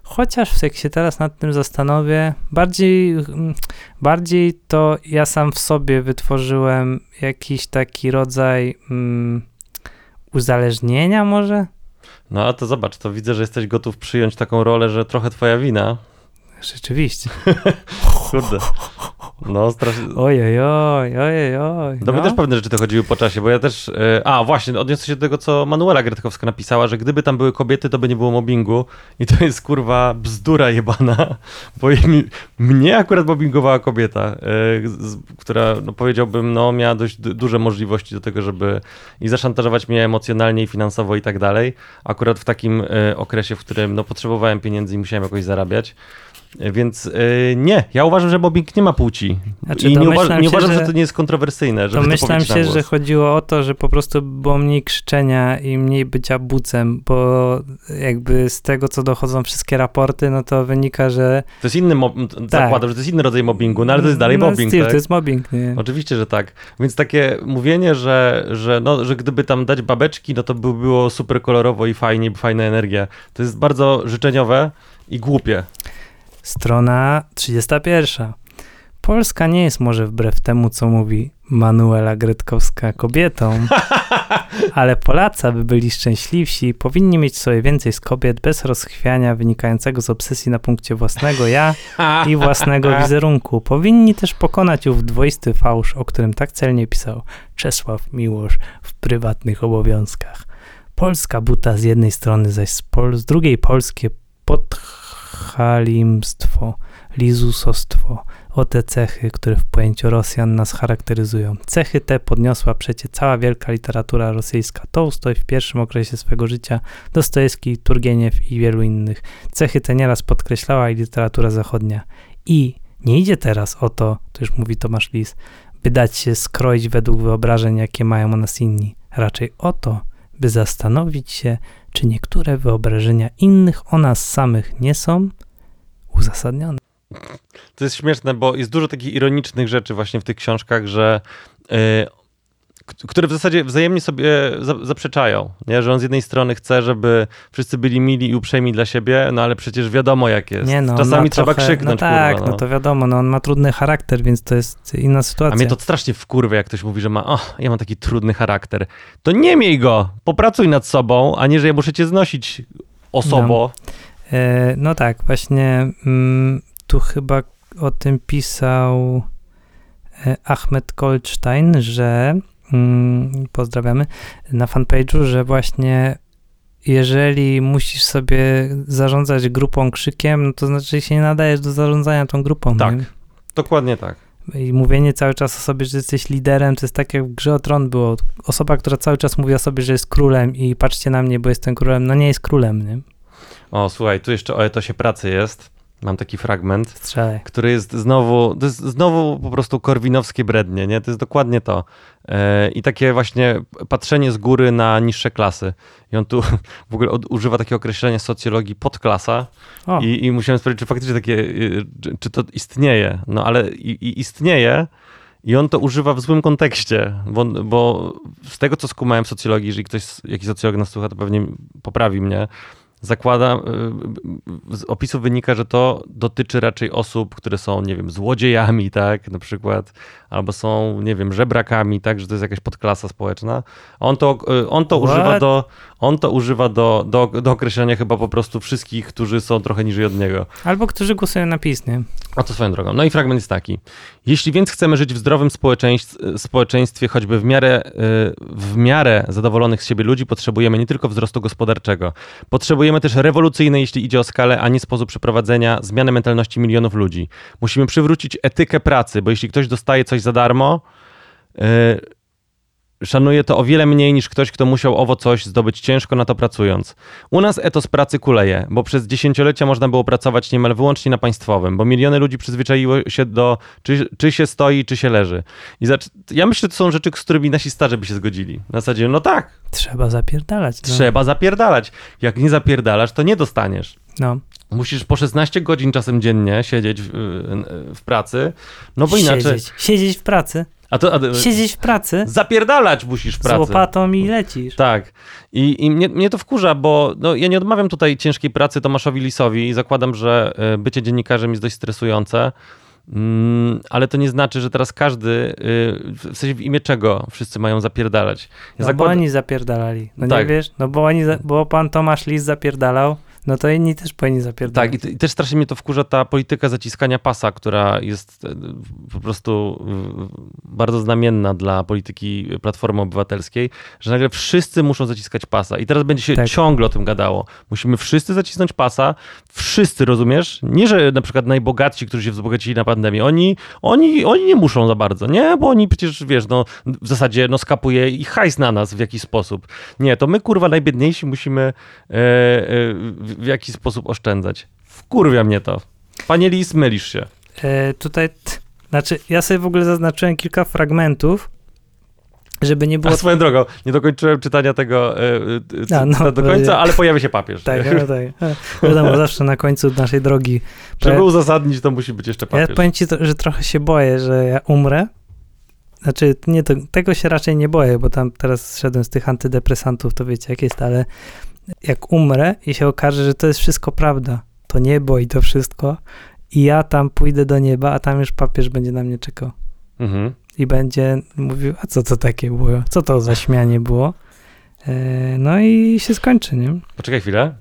chociaż jak się teraz nad tym zastanowię, bardziej, mm, bardziej to ja sam w sobie wytworzyłem jakiś taki rodzaj mm, uzależnienia może? No a to zobacz, to widzę, że jesteś gotów przyjąć taką rolę, że trochę twoja wina. Rzeczywiście. Kurde. No, strasznie. Ojej, oj, ojej, oj. No, no. też pewne rzeczy to chodziły po czasie, bo ja też. e, A, właśnie, odniosę się do tego, co Manuela Gretkowska napisała, że gdyby tam były kobiety, to by nie było mobbingu. I to jest kurwa bzdura jebana, bo mi, mnie akurat mobbingowała kobieta, e, z, która, no powiedziałbym, no miała dość du- duże możliwości do tego, żeby i zaszantażować mnie emocjonalnie i finansowo i tak dalej. Akurat w takim e, okresie, w którym no, potrzebowałem pieniędzy i musiałem jakoś zarabiać. Więc e, nie, ja uważam, że mobbing nie ma płci. Znaczy, I nie, uważam, nie się, uważam, że... że- to nie jest kontrowersyjne, żeby to Domyślam na się, że chodziło o to, że po prostu było mniej krzyczenia i mniej bycia bucem, bo jakby z tego, co dochodzą wszystkie raporty, no to wynika, że... To jest inny, mob... zakładam, że to jest inny rodzaj mobbingu, no ale to jest dalej no, mobbing, Steve, tak? to jest mobbing, nie? Oczywiście, że tak. Więc takie mówienie, że, że, no, że gdyby tam dać babeczki, no to by było super kolorowo i fajnie, fajna energia. To jest bardzo życzeniowe i głupie. Strona 31. Polska nie jest może wbrew temu, co mówi Manuela Gretkowska kobietą, ale Polacy, aby byli szczęśliwsi, powinni mieć sobie więcej z kobiet bez rozchwiania wynikającego z obsesji na punkcie własnego ja i własnego wizerunku. Powinni też pokonać ów dwoisty fałsz, o którym tak celnie pisał Czesław Miłosz w prywatnych obowiązkach. Polska buta z jednej strony, zaś z, pol- z drugiej polskie podchalimstwo, lizusostwo, o te cechy, które w pojęciu Rosjan nas charakteryzują. Cechy te podniosła przecie cała wielka literatura rosyjska. Tołstoj w pierwszym okresie swego życia, Dostojewski, Turgieniew i wielu innych. Cechy te nieraz podkreślała i literatura zachodnia. I nie idzie teraz o to, to już mówi Tomasz Lis, by dać się skroić według wyobrażeń, jakie mają o nas inni. Raczej o to, by zastanowić się, czy niektóre wyobrażenia innych o nas samych nie są uzasadnione. To jest śmieszne, bo jest dużo takich ironicznych rzeczy właśnie w tych książkach, że k- które w zasadzie wzajemnie sobie za, zaprzeczają, nie? że on z jednej strony chce, żeby wszyscy byli mili i uprzejmi dla siebie, no ale przecież wiadomo jak jest. Nie no, Czasami ma trzeba trochę, krzyknąć, No tak, kurwa, no. to wiadomo, no on ma trudny charakter, więc to jest inna sytuacja. A mnie to strasznie wkurwia, jak ktoś mówi, że ma, o, ja mam taki trudny charakter. To nie miej go, popracuj nad sobą, a nie, że ja muszę cię znosić osobo. E, no tak, właśnie mm, tu chyba o tym pisał e, Ahmed Goldstein, że pozdrawiamy na fanpage'u, że właśnie jeżeli musisz sobie zarządzać grupą krzykiem, no to znaczy się nie nadajesz do zarządzania tą grupą. Tak. nie? Dokładnie tak. I mówienie cały czas o sobie, że jesteś liderem, to jest tak jak w grze o tron było. Osoba, która cały czas mówi o sobie, że jest królem i patrzcie na mnie, bo jestem królem, no nie jest królem, nie? O, słuchaj, tu jeszcze o etosie pracy jest. Mam taki fragment. Strzelaj. który jest znowu, to jest znowu po prostu korwinowskie brednie, nie? To jest dokładnie to. E, I takie właśnie patrzenie z góry na niższe klasy. I on tu w ogóle od, używa takiego określenia socjologii podklasa O, i, i musiałem sprawdzić, czy faktycznie takie, y, czy, czy to istnieje. No ale i, i istnieje i on to używa w złym kontekście, bo, bo z tego, co skumałem w socjologii, jeżeli ktoś, jakiś socjolog nas słucha, to pewnie poprawi mnie, zakłada, y, z opisu wynika, że to dotyczy raczej osób, które są, nie wiem, złodziejami, tak, na przykład, albo są, nie wiem, żebrakami, tak, że to jest jakaś podklasa społeczna. On to, y, on to What? używa, do, on to używa do, do, do określenia chyba po prostu wszystkich, którzy są trochę niżej od niego. albo którzy głosują na PiS, nie? A to swoją drogą. No i fragment jest taki. Jeśli więc chcemy żyć w zdrowym społeczeństw, społeczeństwie, choćby w miarę, y, w miarę zadowolonych z siebie ludzi, potrzebujemy nie tylko wzrostu gospodarczego. Potrzebujemy też rewolucyjnej, jeśli idzie o skalę, a nie sposób przeprowadzenia, zmiany mentalności milionów ludzi. Musimy przywrócić etykę pracy, bo jeśli ktoś dostaje coś za darmo, szanuje to o wiele mniej niż ktoś, kto musiał owo coś zdobyć ciężko na to pracując. U nas etos pracy kuleje, bo przez dziesięciolecia można było pracować niemal wyłącznie na państwowym, bo miliony ludzi przyzwyczaiło się do czy, czy się stoi, czy się leży. I zacz- ja myślę, że to są rzeczy, z którymi nasi starzy by się zgodzili. Na zasadzie, no tak, Trzeba zapierdalać. No. trzeba zapierdalać. Jak nie zapierdalasz, to nie dostaniesz. No. Musisz po 16 godzin czasem dziennie siedzieć w, w pracy, no bo inaczej... Siedzieć. Siedzieć w pracy. A to, a, Siedzieć w pracy zapierdalać musisz w z pracy. łopatą i lecisz. Tak. I, i mnie, mnie to wkurza, bo no, ja nie odmawiam tutaj ciężkiej pracy Tomaszowi Lisowi i zakładam, że e, bycie dziennikarzem jest dość stresujące. Mm, ale to nie znaczy, że teraz każdy, y, w sensie w imię czego wszyscy mają zapierdalać. Ja No bo zakład- oni zapierdalali. No Tak. nie wiesz? No bo oni, za- bo pan Tomasz Lis zapierdalał, no to inni też powinni zapierdalać. Tak, i, i też strasznie mnie to wkurza ta polityka zaciskania pasa, która jest e, po prostu bardzo znamienna dla polityki Platformy Obywatelskiej, że nagle wszyscy muszą zaciskać pasa. I teraz będzie się Tak. ciągle o tym gadało. Musimy wszyscy zacisnąć pasa, wszyscy, rozumiesz? Nie, że na przykład najbogatsi, którzy się wzbogacili na pandemię, oni, oni, oni nie muszą za bardzo, nie? Bo oni przecież, wiesz, no w zasadzie no skapuje ich hajs na nas w jakiś sposób. Nie, to my, kurwa, najbiedniejsi musimy e, e, w, jakiś sposób oszczędzać. Wkurwia mnie to. Panie Lis, mylisz się. E, tutaj, znaczy, ja sobie w ogóle zaznaczyłem kilka fragmentów, żeby nie było A swoją drogą, nie dokończyłem czytania tego e, e, A, no, do końca, ale pojawia się papież. Tak, no tak. E, Wiadomo, zawsze na końcu naszej drogi. Żeby uzasadnić, to musi być jeszcze Ja papież. powiem ci, to, że trochę się boję, że ja umrę. Znaczy, nie, to, tego się raczej nie boję, bo tam teraz szedłem z tych antydepresantów, to wiecie jak jest, ale jak umrę i się okaże, że to jest wszystko prawda, to niebo i to wszystko, i ja tam pójdę do nieba, a tam już papież będzie na mnie czekał. Mhm. I będzie mówił, a co to takie było? Co to za śmianie było? E, no i się skończy, nie? Poczekaj chwilę.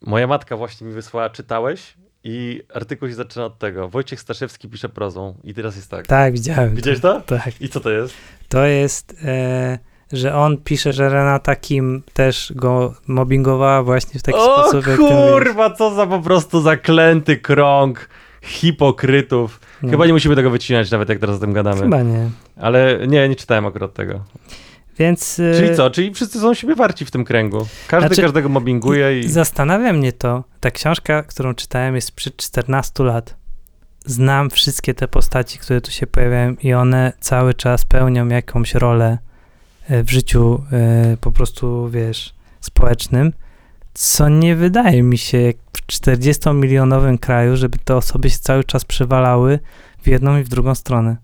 Moja matka właśnie mi wysłała, czytałeś? I artykuł się zaczyna od tego. Wojciech Staszewski pisze prozą. I teraz jest tak. Tak, widziałem. Widziałeś to? Tak. I co to jest? To jest, e, że on pisze, że Renata Kim też go mobbingowała właśnie w taki o sposób, mówisz. kurwa, co za po prostu zaklęty krąg hipokrytów. No. Chyba nie musimy tego wycinać, nawet jak teraz o tym gadamy. Chyba nie. Ale nie, nie czytałem akurat tego. Więc e, Czyli co? Czyli wszyscy są siebie warci w tym kręgu. Każdy Znaczy, każdego mobbinguje i... zastanawia mnie to, ta książka, którą czytałem jest sprzed 14 lat. Znam wszystkie te postaci, które tu się pojawiają i one cały czas pełnią jakąś rolę e, w życiu e, po prostu, wiesz, społecznym, co nie wydaje mi się jak w 40-milionowym kraju, żeby te osoby się cały czas przewalały w jedną i w drugą stronę.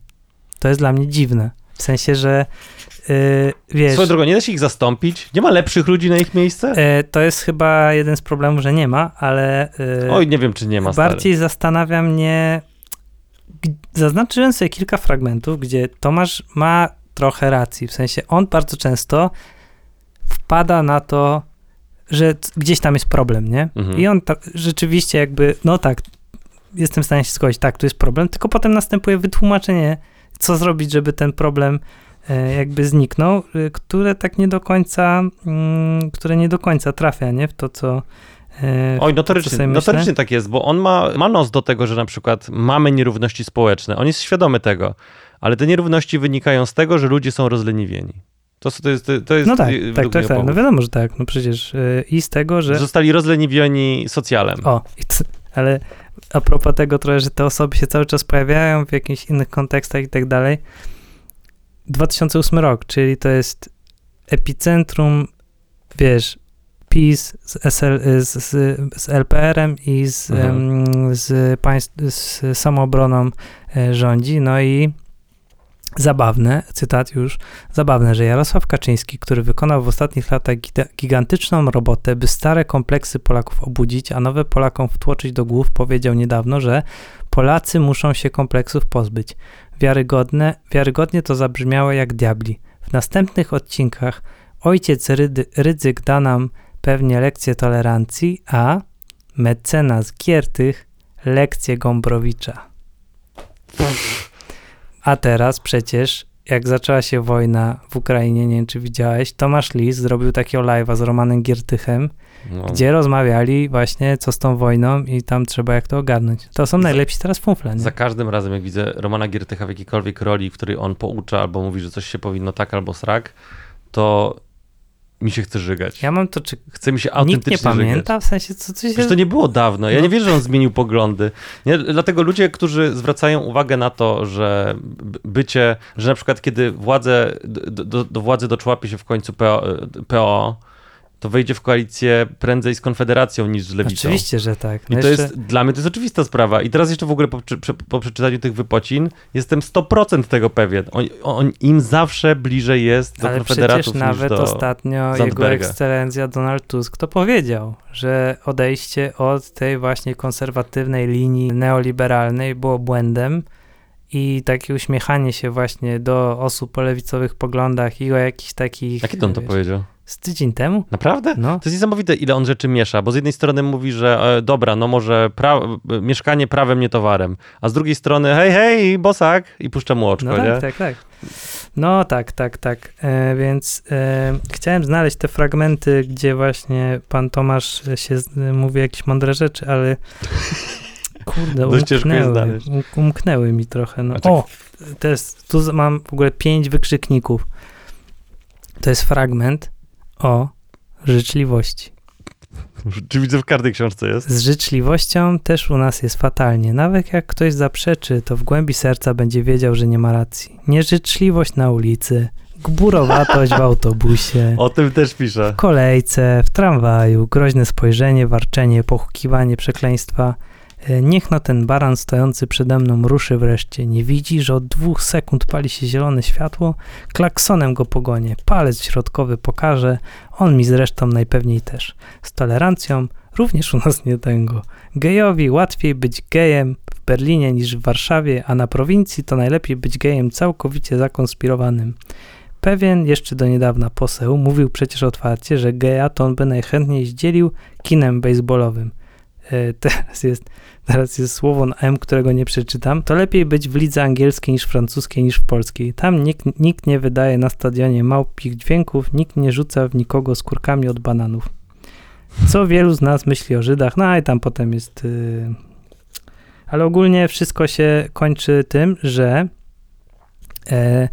To jest dla mnie dziwne. W sensie, że e, wiesz... Swoją drogą, nie da się ich zastąpić? Nie ma lepszych ludzi na ich miejsce? E, to jest chyba jeden z problemów, że nie ma, ale e, Oj, nie wiem, czy nie ma, stary. bardziej zastanawia mnie. Zaznaczyłem sobie kilka fragmentów, gdzie Tomasz ma trochę racji. W sensie on bardzo często wpada na to, że gdzieś tam jest problem, nie? Mhm. I on ta, rzeczywiście jakby, no tak, jestem w stanie się zgodzić, tak, tu jest problem, tylko potem następuje wytłumaczenie, co zrobić, żeby ten problem e, jakby zniknął, y, które tak nie do końca, mm, które nie do końca trafia, nie? W to, co... e, Oj, notorycznie, notorycznie tak jest, bo on ma, ma nos do tego, że na przykład mamy nierówności społeczne. On jest świadomy tego, ale te nierówności wynikają z tego, że ludzie są rozleniwieni. To, to jest, to jest No tak, tak, tak, tak, no wiadomo, że tak, no przecież y, i z tego, że... Zostali rozleniwieni socjalem. O, ale a propos tego trochę, że te osoby się cały czas pojawiają w jakichś innych kontekstach i tak dalej. 2008 rok, czyli to jest epicentrum, wiesz, PiS z, SL, z, z, z LPR-em i z, Mhm. z, państw, z samoobroną e, rządzi. No i zabawne, cytat już, zabawne, że Jarosław Kaczyński, który wykonał w ostatnich latach gigantyczną robotę, by stare kompleksy Polaków obudzić, a nowe Polakom wtłoczyć do głów, powiedział niedawno, że Polacy muszą się kompleksów pozbyć. Wiarygodne, wiarygodnie to zabrzmiało jak diabli. W następnych odcinkach ojciec Rydy, Rydzyk da nam pewnie lekcję tolerancji, a mecenas Giertych lekcję Gombrowicza. A teraz przecież, jak zaczęła się wojna w Ukrainie, nie wiem czy widziałeś, Tomasz Lis zrobił takiego live'a z Romanem Giertychem, No. gdzie rozmawiali właśnie co z tą wojną i tam trzeba jak to ogarnąć. To są najlepsi teraz fumfle, nie? Za każdym razem, jak widzę Romana Giertycha w jakiejkolwiek roli, w której on poucza albo mówi, że coś się powinno tak albo srak, to mi się chce żygać. Ja mam to, czy Chce mi się nikt autentycznie nie pamięta, żygać. w sensie co, co się... Przecież to nie było dawno. Ja No. nie wierzę, że on zmienił poglądy. Nie? Dlatego ludzie, którzy zwracają uwagę na to, że bycie, że na przykład kiedy władze, do, do, do władzy doczłapie się w końcu PO, PO, to wejdzie w koalicję prędzej z Konfederacją niż z Lewicą. Oczywiście, że tak. I No to jeszcze- jest, dla mnie to jest oczywista sprawa. I teraz jeszcze w ogóle po, po przeczytaniu tych wypocin jestem 100% tego pewien. On, on, im zawsze bliżej jest do Ale konfederatów przecież niż nawet do... ostatnio jego ekscelencja Donald Tusk to powiedział, że odejście od tej właśnie konserwatywnej linii neoliberalnej było błędem i takie uśmiechanie się właśnie do osób o lewicowych poglądach i o jakichś takich... Kiedy on to wiesz, powiedział? Z tydzień temu? Naprawdę? No. To jest niesamowite, ile on rzeczy miesza, bo z jednej strony mówi, że e, dobra, no może pra- mieszkanie prawem, nie towarem, a z drugiej strony hej, hej, bosak i puszcza mu oczko, No nie? tak, tak, tak. No tak, tak, tak. E, więc e, chciałem znaleźć te fragmenty, gdzie właśnie pan Tomasz się mówi jakieś mądre rzeczy, ale kurde, Dość ciężko je umknęły, znaleźć. um- umknęły mi trochę. No. Tak- O, to jest, tu mam w ogóle pięć wykrzykników. To jest fragment o życzliwości. Czy widzę w każdej książce jest? Z życzliwością też u nas jest fatalnie. Nawet jak ktoś zaprzeczy, to w głębi serca będzie wiedział, że nie ma racji. Nieżyczliwość na ulicy, gburowatość w autobusie, O tym też pisze. w kolejce, w tramwaju, groźne spojrzenie, warczenie, pochukiwanie, przekleństwa. E, Niech no ten baran stojący przede mną ruszy wreszcie. Nie widzi, że od dwóch sekund pali się zielone światło? Klaksonem go pogonię, palec środkowy pokażę, on mi zresztą najpewniej też. Z tolerancją również u nas nie tęgo. Gejowi łatwiej być gejem w Berlinie niż w Warszawie, a na prowincji to najlepiej być gejem całkowicie zakonspirowanym. Pewien jeszcze do niedawna poseł mówił przecież otwarcie, że geja to on by najchętniej zdzielił kinem baseballowym. E, teraz, jest, teraz jest słowo na M, którego nie przeczytam. To lepiej być w lidze angielskiej niż francuskiej niż w polskiej. Tam nikt, nikt nie wydaje na stadionie małpich dźwięków, nikt nie rzuca w nikogo skórkami od bananów. Co wielu z nas myśli o Żydach, no i tam potem jest... y, Ale ogólnie wszystko się kończy tym, że e,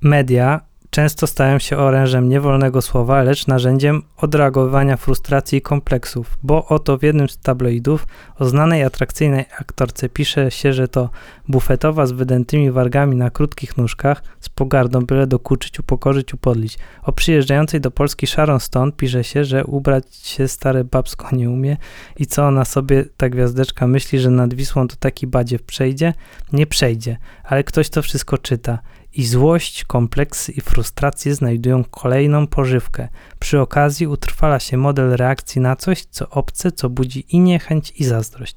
media często stają się orężem niewolnego słowa, lecz narzędziem odreagowania frustracji i kompleksów, bo oto w jednym z tabloidów o znanej atrakcyjnej aktorce pisze się, że to bufetowa z wydętymi wargami na krótkich nóżkach, z pogardą byle dokuczyć, upokorzyć, upodlić. O przyjeżdżającej do Polski Sharon Stone pisze się, że ubrać się stare babsko nie umie i co ona sobie, ta gwiazdeczka, myśli, że nad Wisłą to taki badziew przejdzie? Nie przejdzie, ale ktoś to wszystko czyta. I złość, kompleksy i frustracje znajdują kolejną pożywkę. Przy okazji utrwala się model reakcji na coś, co obce, co budzi i niechęć, i zazdrość.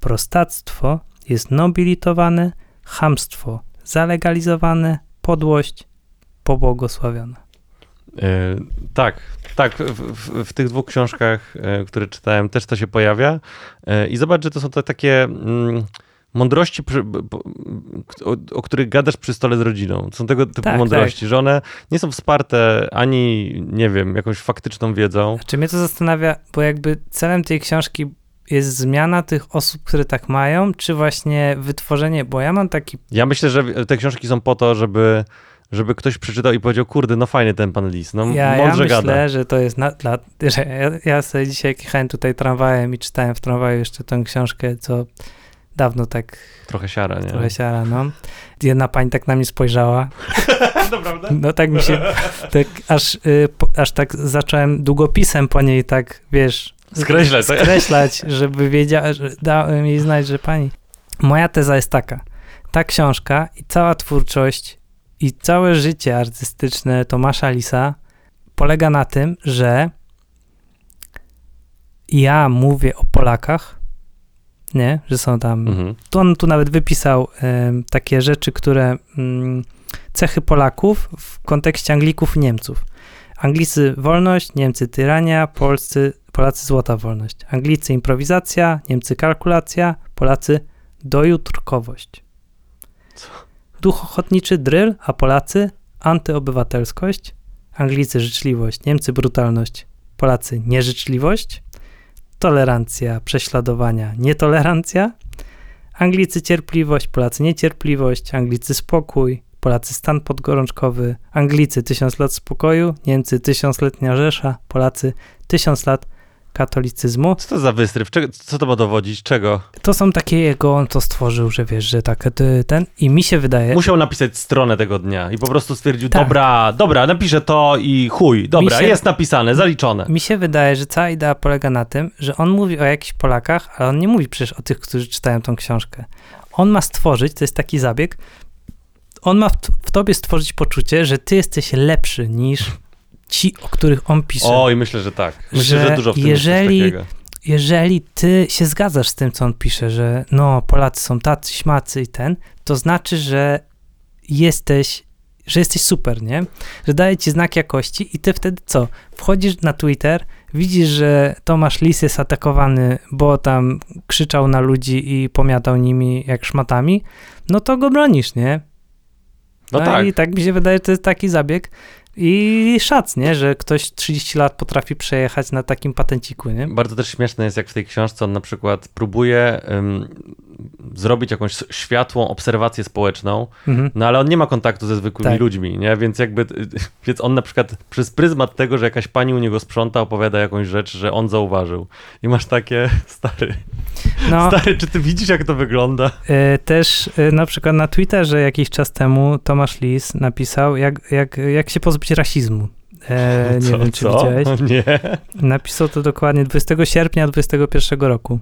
Prostactwo jest nobilitowane, chamstwo zalegalizowane, podłość pobłogosławiona. E, tak, tak. W, w, w tych dwóch książkach, e, które czytałem, też to się pojawia. E, I zobacz, że to są te takie mm, mądrości, o, o których gadasz przy stole z rodziną. Są tego typu Tak, mądrości, że one nie są wsparte ani, nie wiem, jakąś faktyczną wiedzą. Czy mnie to zastanawia, bo jakby celem tej książki jest zmiana tych osób, które tak mają, czy właśnie wytworzenie, bo ja mam taki, Ja myślę, że te książki są po to, żeby, żeby ktoś przeczytał i powiedział, kurde, no fajny ten pan Lis, no ja, ja mądrze myślę, gada. że to jest na, dla, że ja, ja sobie dzisiaj jechałem tutaj tramwajem i czytałem w tramwaju jeszcze tę książkę, co dawno tak Trochę siara, nie? trochę siara, no. Jedna pani tak na mnie spojrzała, Naprawdę? no tak mi się, tak aż, y, po, aż tak zacząłem długopisem po niej tak, wiesz, Skreślać, tak? skreślać, żeby wiedziała, że dałem jej znać, że pani. Moja teza jest taka. Ta książka i cała twórczość i całe życie artystyczne Tomasza Lisa polega na tym, że ja mówię o Polakach, nie, że są tam. Mhm. Tu on tu nawet wypisał takie rzeczy, które mm, cechy Polaków w kontekście Anglików i Niemców. Anglicy wolność, Niemcy tyrania, Polscy, Polacy złota wolność. Anglicy improwizacja, Niemcy kalkulacja, Polacy dojutrkowość. Duch ochotniczy dryl, a Polacy antyobywatelskość. Anglicy życzliwość, Niemcy brutalność, Polacy nieżyczliwość. Tolerancja, prześladowania, nietolerancja. Anglicy cierpliwość, Polacy niecierpliwość, Anglicy spokój, Polacy stan podgorączkowy, Anglicy tysiąc lat spokoju, Niemcy tysiącletnia Rzesza, Polacy tysiąc lat katolicyzmu. Co to za wystryw? Czego, co to ma dowodzić? Czego? To są takie jego, on to stworzył, że wiesz, że tak ten i mi się wydaje, Musiał napisać stronę tego dnia i po prostu stwierdził, Tak. dobra, dobra, napiszę to i chuj, dobra, się- jest napisane, zaliczone. mi się wydaje, że cała idea polega na tym, że on mówi o jakichś Polakach, ale on nie mówi przecież o tych, którzy czytają tą książkę. On ma stworzyć, to jest taki zabieg, on ma w, w tobie stworzyć poczucie, że ty jesteś lepszy niż ci, o których on pisze. O, i myślę, że tak. Myślę, Że że, dużo w tym jeżeli- jest coś takiego. jeżeli ty się zgadzasz z tym, co on pisze, że no, Polacy są tacy, śmacy i ten, to znaczy, że jesteś, że jesteś super, nie? Że daje ci znak jakości i ty wtedy co? Wchodzisz na Twitter, widzisz, że Tomasz Lis jest atakowany, bo tam krzyczał na ludzi i pomiatał nimi jak szmatami, no to go bronisz, nie? No tak. I tak mi się wydaje, że to jest taki zabieg i szac, nie? Że ktoś 30 lat potrafi przejechać na takim patenciku, nie? Bardzo też śmieszne jest, jak w tej książce on na przykład próbuje ym, zrobić jakąś światłą obserwację społeczną, Mhm. no ale on nie ma kontaktu ze zwykłymi Tak. ludźmi, nie? Więc jakby, więc on na przykład przez pryzmat tego, że jakaś pani u niego sprząta, opowiada jakąś rzecz, że on zauważył. I masz takie, stary, No, stary, czy ty widzisz, jak to wygląda? e, też e, na przykład na Twitterze jakiś czas temu Tomasz Lis napisał, jak, jak, jak się pozbyć rasizmu. E, nie Co, wiem, czy co? widziałeś. Nie. Napisał to dokładnie 20 sierpnia 2021 roku.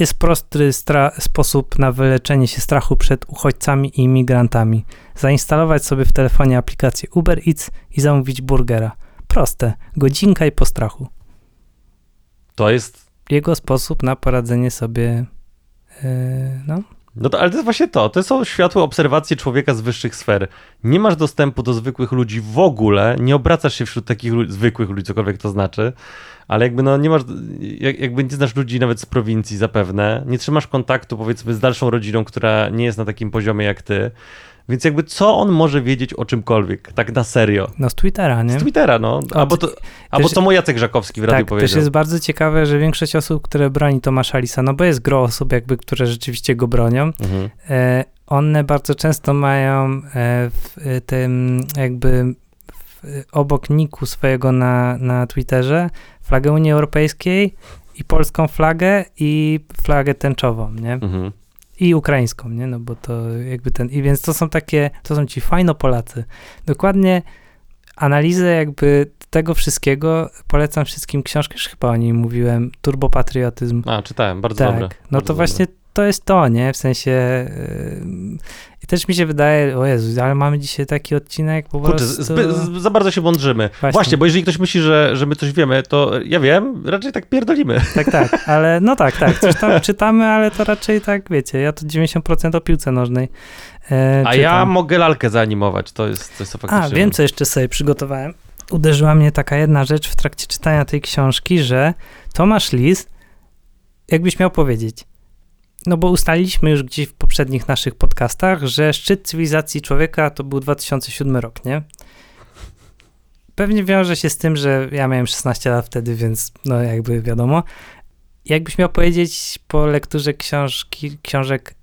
Jest prosty stra- sposób na wyleczenie się strachu przed uchodźcami i imigrantami. Zainstalować sobie w telefonie aplikację Uber Eats i zamówić burgera. Proste. Godzinka i po strachu. To jest Jego sposób na poradzenie sobie e, no, No to, ale to jest właśnie to. To są światłe obserwacje człowieka z wyższych sfer. Nie masz dostępu do zwykłych ludzi w ogóle, nie obracasz się wśród takich lu- zwykłych ludzi, cokolwiek to znaczy, ale jakby no nie masz, jak, jakby nie znasz ludzi nawet z prowincji zapewne, nie trzymasz kontaktu powiedzmy z dalszą rodziną, która nie jest na takim poziomie jak ty, więc jakby co on może wiedzieć o czymkolwiek, tak na serio? no z Twittera, nie? Z Twittera, no. Albo, to, albo co mu Jacek Żakowski w radiu Tak, też jest bardzo ciekawe, że większość osób, które broni Tomasza Lisa, no bo jest gro osób jakby, które rzeczywiście go bronią, Mhm. e, one bardzo często mają e, w e, tym jakby obok niku swojego na, na Twitterze flagę Unii Europejskiej i polską flagę i flagę tęczową, nie? Mhm. I ukraińską, nie? No bo to jakby ten, i więc to są takie, to są ci fajno Polacy. Dokładnie analizę jakby tego wszystkiego polecam wszystkim książkę, już chyba o niej mówiłem, Turbopatriotyzm. A, czytałem, bardzo Tak, dobre. no bardzo to dobre. właśnie to jest to, nie? W sensie yy, i też mi się wydaje, o Jezu, ale mamy dzisiaj taki odcinek po Kurczę, prostu... zby, z, za bardzo się mądrzymy. Właśnie. Właśnie. bo jeżeli ktoś myśli, że, że my coś wiemy, to ja wiem, raczej tak pierdolimy. Tak, tak, ale no tak, tak, coś tam czytamy, ale to raczej tak, wiecie, ja to 90% o piłce nożnej e, A ja mogę lalkę zaanimować, to jest, to jest to A, faktycznie. wiem, co jeszcze sobie przygotowałem. uderzyła mnie taka jedna rzecz w trakcie czytania tej książki, że Tomasz Lis, jakbyś miał powiedzieć, no bo ustaliliśmy już gdzieś w poprzednich naszych podcastach, że szczyt cywilizacji człowieka to był 2007 rok, nie? Pewnie wiąże się z tym, że ja miałem 16 lat wtedy, więc no jakby wiadomo. Jakbyś miał powiedzieć po lekturze książki, książek,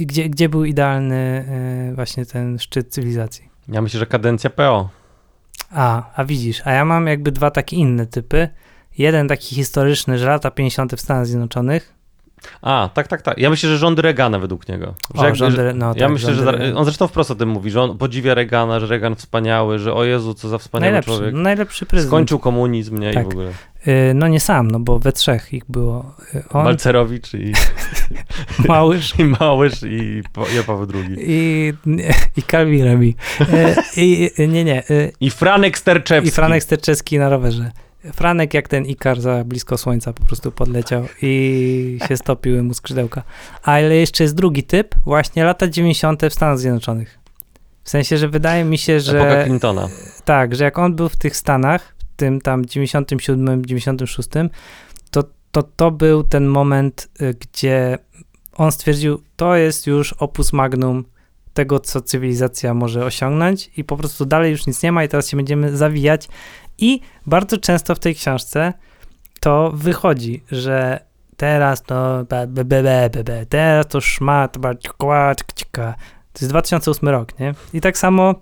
gdzie, gdzie był idealny y, właśnie ten szczyt cywilizacji? Ja myślę, że kadencja PO. A, a widzisz, a ja mam jakby dwa takie inne typy. Jeden taki historyczny, że lata 50. w Stanach Zjednoczonych. A, tak, tak, tak. Ja myślę, że rządy Reagana według niego. Że O, jakby- rządy- że- no ja tak, myślę, że Reagana. on zresztą wprost o tym mówi, że on podziwia Reagana, że Reagan wspaniały, że o Jezu, co za wspaniały Najlepszy, człowiek. najlepszy prezydent. Skończył komunizm, nie? I Tak. w ogóle. Y, no nie sam, no bo we trzech ich było. Y, On, Balcerowicz i, Małysz i Małysz i Jan Paweł II. i, i Kalwi Remi. Y, I, i- nie, nie. I Franek Sterczewski. I Franek Sterczewski na rowerze. Franek jak ten Ikar za blisko słońca po prostu podleciał i się stopiły mu skrzydełka. Ale jeszcze jest drugi typ, właśnie lata 90. w Stanach Zjednoczonych. W sensie, że wydaje mi się, Epoka że Clintona. tak, że jak on był w tych Stanach, w tym tam 97, 96, to to, to był ten moment, y, gdzie on stwierdził, to jest już opus magnum tego, co cywilizacja może osiągnąć i po prostu dalej już nic nie ma i teraz się będziemy zawijać. I bardzo często w tej książce to wychodzi, że teraz to be, be, be, be, teraz to szmat. To jest 2008 rok, nie? I tak samo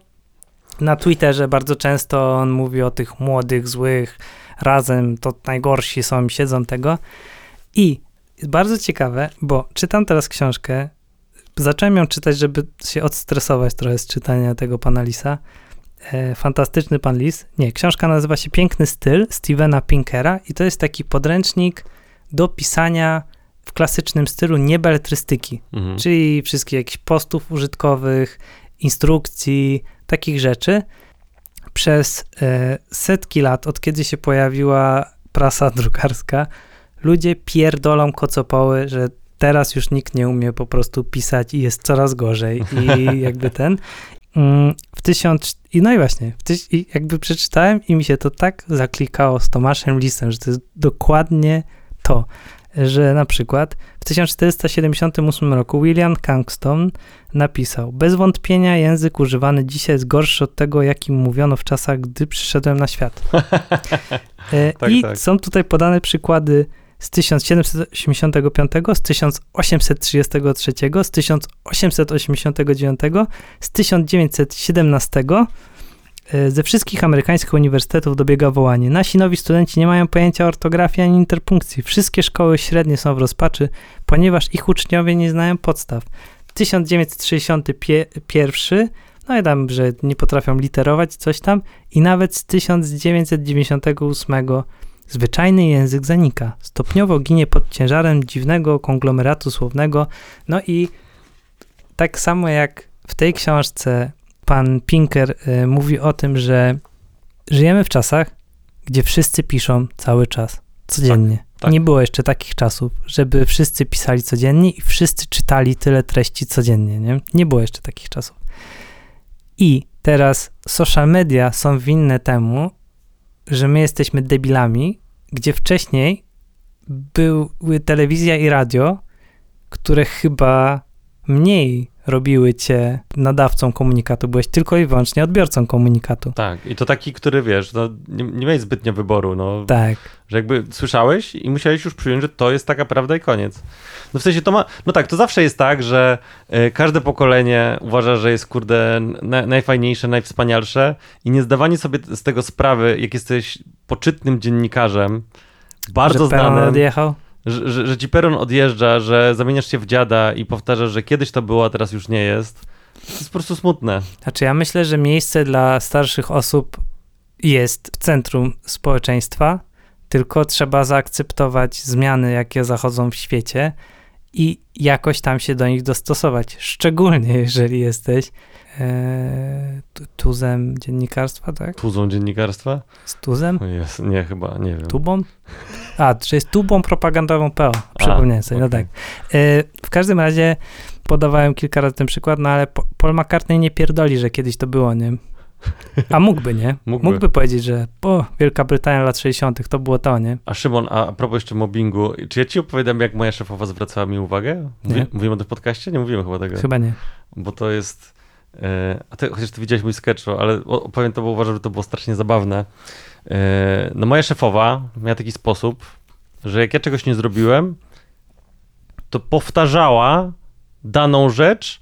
na Twitterze bardzo często on mówi o tych młodych, złych, razem to najgorsi są, siedzą tego. I bardzo ciekawe, bo czytam teraz książkę, zacząłem ją czytać, żeby się odstresować trochę z czytania tego pana Lisa. E, fantastyczny pan Lis. Nie, książka nazywa się Piękny styl Stevena Pinkera i to jest taki podręcznik do pisania w klasycznym stylu niebeletrystyki Mhm. czyli wszystkich jakichś postów użytkowych, instrukcji, takich rzeczy. Przez e, setki lat, od kiedy się pojawiła prasa drukarska, ludzie pierdolą kocopoły, że teraz już nikt nie umie po prostu pisać i jest coraz gorzej i jakby ten. Mm, W tysiąc... I no i właśnie, tyś... i jakby przeczytałem i mi się to tak zaklikało z Tomaszem Lisem, że to jest dokładnie to, że na przykład w 1478 roku William Cangston napisał: Bez wątpienia język używany dzisiaj jest gorszy od tego, jakim mówiono w czasach, gdy przyszedłem na świat. E, Tak, I tak. są tutaj podane przykłady z 1785, z 1833, z 1889, z 1917. E, Ze wszystkich amerykańskich uniwersytetów dobiega wołanie. Nasi nowi studenci nie mają pojęcia ortografii ani interpunkcji. Wszystkie szkoły średnie są w rozpaczy, ponieważ ich uczniowie nie znają podstaw. 1961, no i tam, że nie potrafią literować, coś tam, i nawet z 1998 zwyczajny język zanika. Stopniowo ginie pod ciężarem dziwnego konglomeratu słownego. No i tak samo jak w tej książce pan Pinker y, mówi o tym, że żyjemy w czasach, gdzie wszyscy piszą cały czas, codziennie. tak. Nie było jeszcze takich czasów, żeby wszyscy pisali codziennie i wszyscy czytali tyle treści codziennie, nie? Nie było jeszcze takich czasów. I teraz social media są winne temu, że my jesteśmy debilami, gdzie wcześniej były telewizja i radio, które chyba mniej robiły cię nadawcą komunikatu, byłeś tylko i wyłącznie odbiorcą komunikatu. Tak, i to taki, który wiesz, no, nie, nie miałeś zbytnio wyboru, no, Tak. że jakby słyszałeś i musiałeś już przyjąć, że to jest taka prawda i koniec. No w sensie to ma, no tak, to zawsze jest tak, że e, każde pokolenie uważa, że jest kurde na, najfajniejsze, najwspanialsze i nie zdawanie sobie z tego sprawy, jak jesteś poczytnym dziennikarzem, bardzo znanym, odjechał. Że, że, że ci peron odjeżdża, że zamieniasz się w dziada i powtarzasz, że kiedyś to było, a teraz już nie jest. To jest po prostu smutne. Znaczy, ja myślę, że miejsce dla starszych osób jest w centrum społeczeństwa, tylko trzeba zaakceptować zmiany, jakie zachodzą w świecie i jakoś tam się do nich dostosować. Szczególnie jeżeli jesteś e, tu- tuzem dziennikarstwa, tak? Tuzą dziennikarstwa? Z tuzem? Jest, nie, chyba, nie wiem. Tubą? A, czy jest tubą propagandową PO. Przypomniałem sobie, no okej. tak. E, w każdym razie podawałem kilka razy ten przykład, no ale Po- Paul McCartney nie pierdoli, że kiedyś to było, nie? A mógłby, nie? Mógłby. Mógłby, powiedzieć, że o, Wielka Brytania lat 60. to było to, nie? A Szymon, a, propos jeszcze mobbingu, czy ja ci opowiadam, jak moja szefowa zwracała mi uwagę? Mówi, Nie. mówimy o tym w podcaście? Nie mówimy chyba tego. Chyba nie. Bo to jest... E, a ty, chociaż ty widziałeś mój sketch, ale o- opowiem to, bo uważam, że to było strasznie zabawne. E, no moja szefowa miała taki sposób, że jak ja czegoś nie zrobiłem, to powtarzała daną rzecz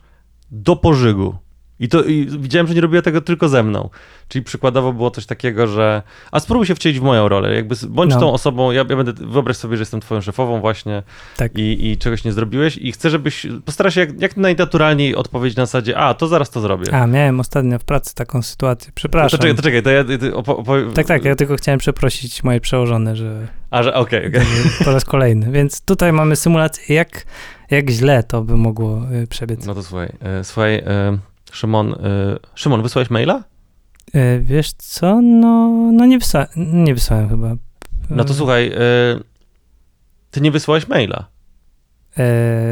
do pożygu. I to i widziałem, że nie robiła tego tylko ze mną. Czyli przykładowo było coś takiego, że a spróbuj się wcielić w moją rolę. Jakby bądź No. tą osobą, ja, ja będę, wyobraź sobie, że jestem twoją szefową właśnie Tak. i, i czegoś nie zrobiłeś i chcę, żebyś, postaraj się jak, jak najnaturalniej odpowiedzieć na zasadzie, a, to zaraz to zrobię. A, miałem ostatnio w pracy taką sytuację. to Przepraszam. czekaj, to czekaj, to ja. Tak, tak, ja tylko chciałem przeprosić moje przełożone, że A, że okej, okej. po raz kolejny. Więc tutaj mamy symulację, jak, jak źle to by mogło y, przebiec. No to słuchaj, e, słuchaj, e, Szymon, e, Szymon, wysłałeś maila? Y, wiesz co? No, no nie, nie wysłałem chyba. No to Y, słuchaj, e, ty nie wysłałeś maila. y,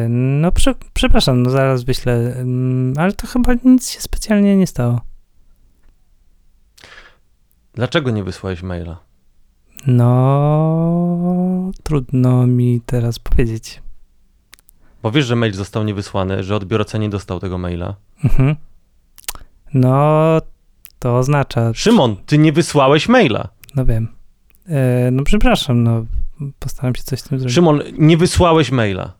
no prze, przepraszam, no zaraz wyślę, ym, ale to chyba nic się specjalnie nie stało. Dlaczego nie wysłałeś maila? No, trudno mi teraz powiedzieć. Bo wiesz, że mail został niewysłany, że odbiorca nie dostał tego maila. Mhm. No, to oznacza, Szymon, ty nie wysłałeś maila. no wiem. E, no przepraszam, no postaram się coś z tym zrobić. Szymon, nie wysłałeś maila.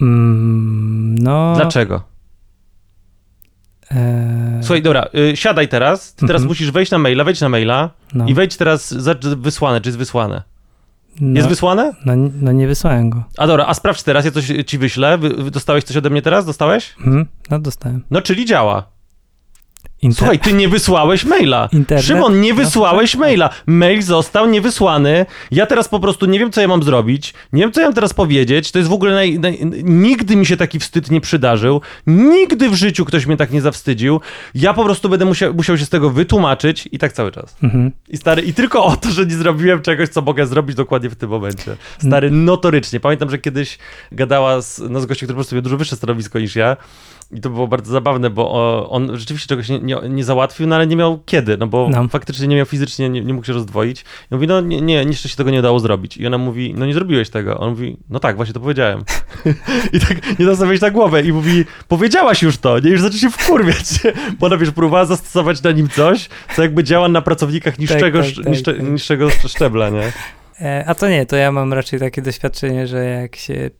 Mm, no. Dlaczego? E, Słuchaj, dobra, y, siadaj teraz. Ty teraz Mhm. musisz wejść na maila, wejdź na maila no, i wejdź teraz, zacz wysłane, czy jest wysłane. no, Jest wysłane? no, no nie wysłałem go. A dobra, a sprawdź teraz, ja coś ci wyślę. Wy, wy dostałeś coś ode mnie teraz? Dostałeś? Mhm, no dostałem. No, czyli działa. Inter- Słuchaj, ty nie wysłałeś maila. Internet? Szymon, nie wysłałeś maila. Mail został niewysłany. Ja teraz po prostu nie wiem, co ja mam zrobić. Nie wiem, co ja mam teraz powiedzieć. To jest w ogóle naj, naj, nigdy mi się taki wstyd nie przydarzył. Nigdy w życiu ktoś mnie tak nie zawstydził. Ja po prostu będę musiał, musiał się z tego wytłumaczyć i tak cały czas. Mhm. I stary, i tylko o to, że nie zrobiłem czegoś, co mogę zrobić dokładnie w tym momencie. Stary, notorycznie. Pamiętam, że kiedyś gadała z, no, z gościem, który po prostu miał dużo wyższe stanowisko niż ja. I to było bardzo zabawne, bo on rzeczywiście czegoś nie, nie, nie załatwił, no ale nie miał kiedy, no bo No. faktycznie nie miał fizycznie, nie, nie mógł się rozdwoić. I mówi, no nie, nie, jeszcze się tego nie udało zrobić. I ona mówi, no nie zrobiłeś tego. On mówi, no tak, właśnie to powiedziałem. I tak nie nastawiać na głowę i mówi, powiedziałaś już to, nie, już zaczyna się wkurwiać. Bo ona, wiesz, próbowała zastosować na nim coś, co jakby działa na pracownikach niższego, tak, sz- tak, niższe, tak. niższego szczebla, nie? E, a to nie, to ja mam raczej takie doświadczenie, że jak się,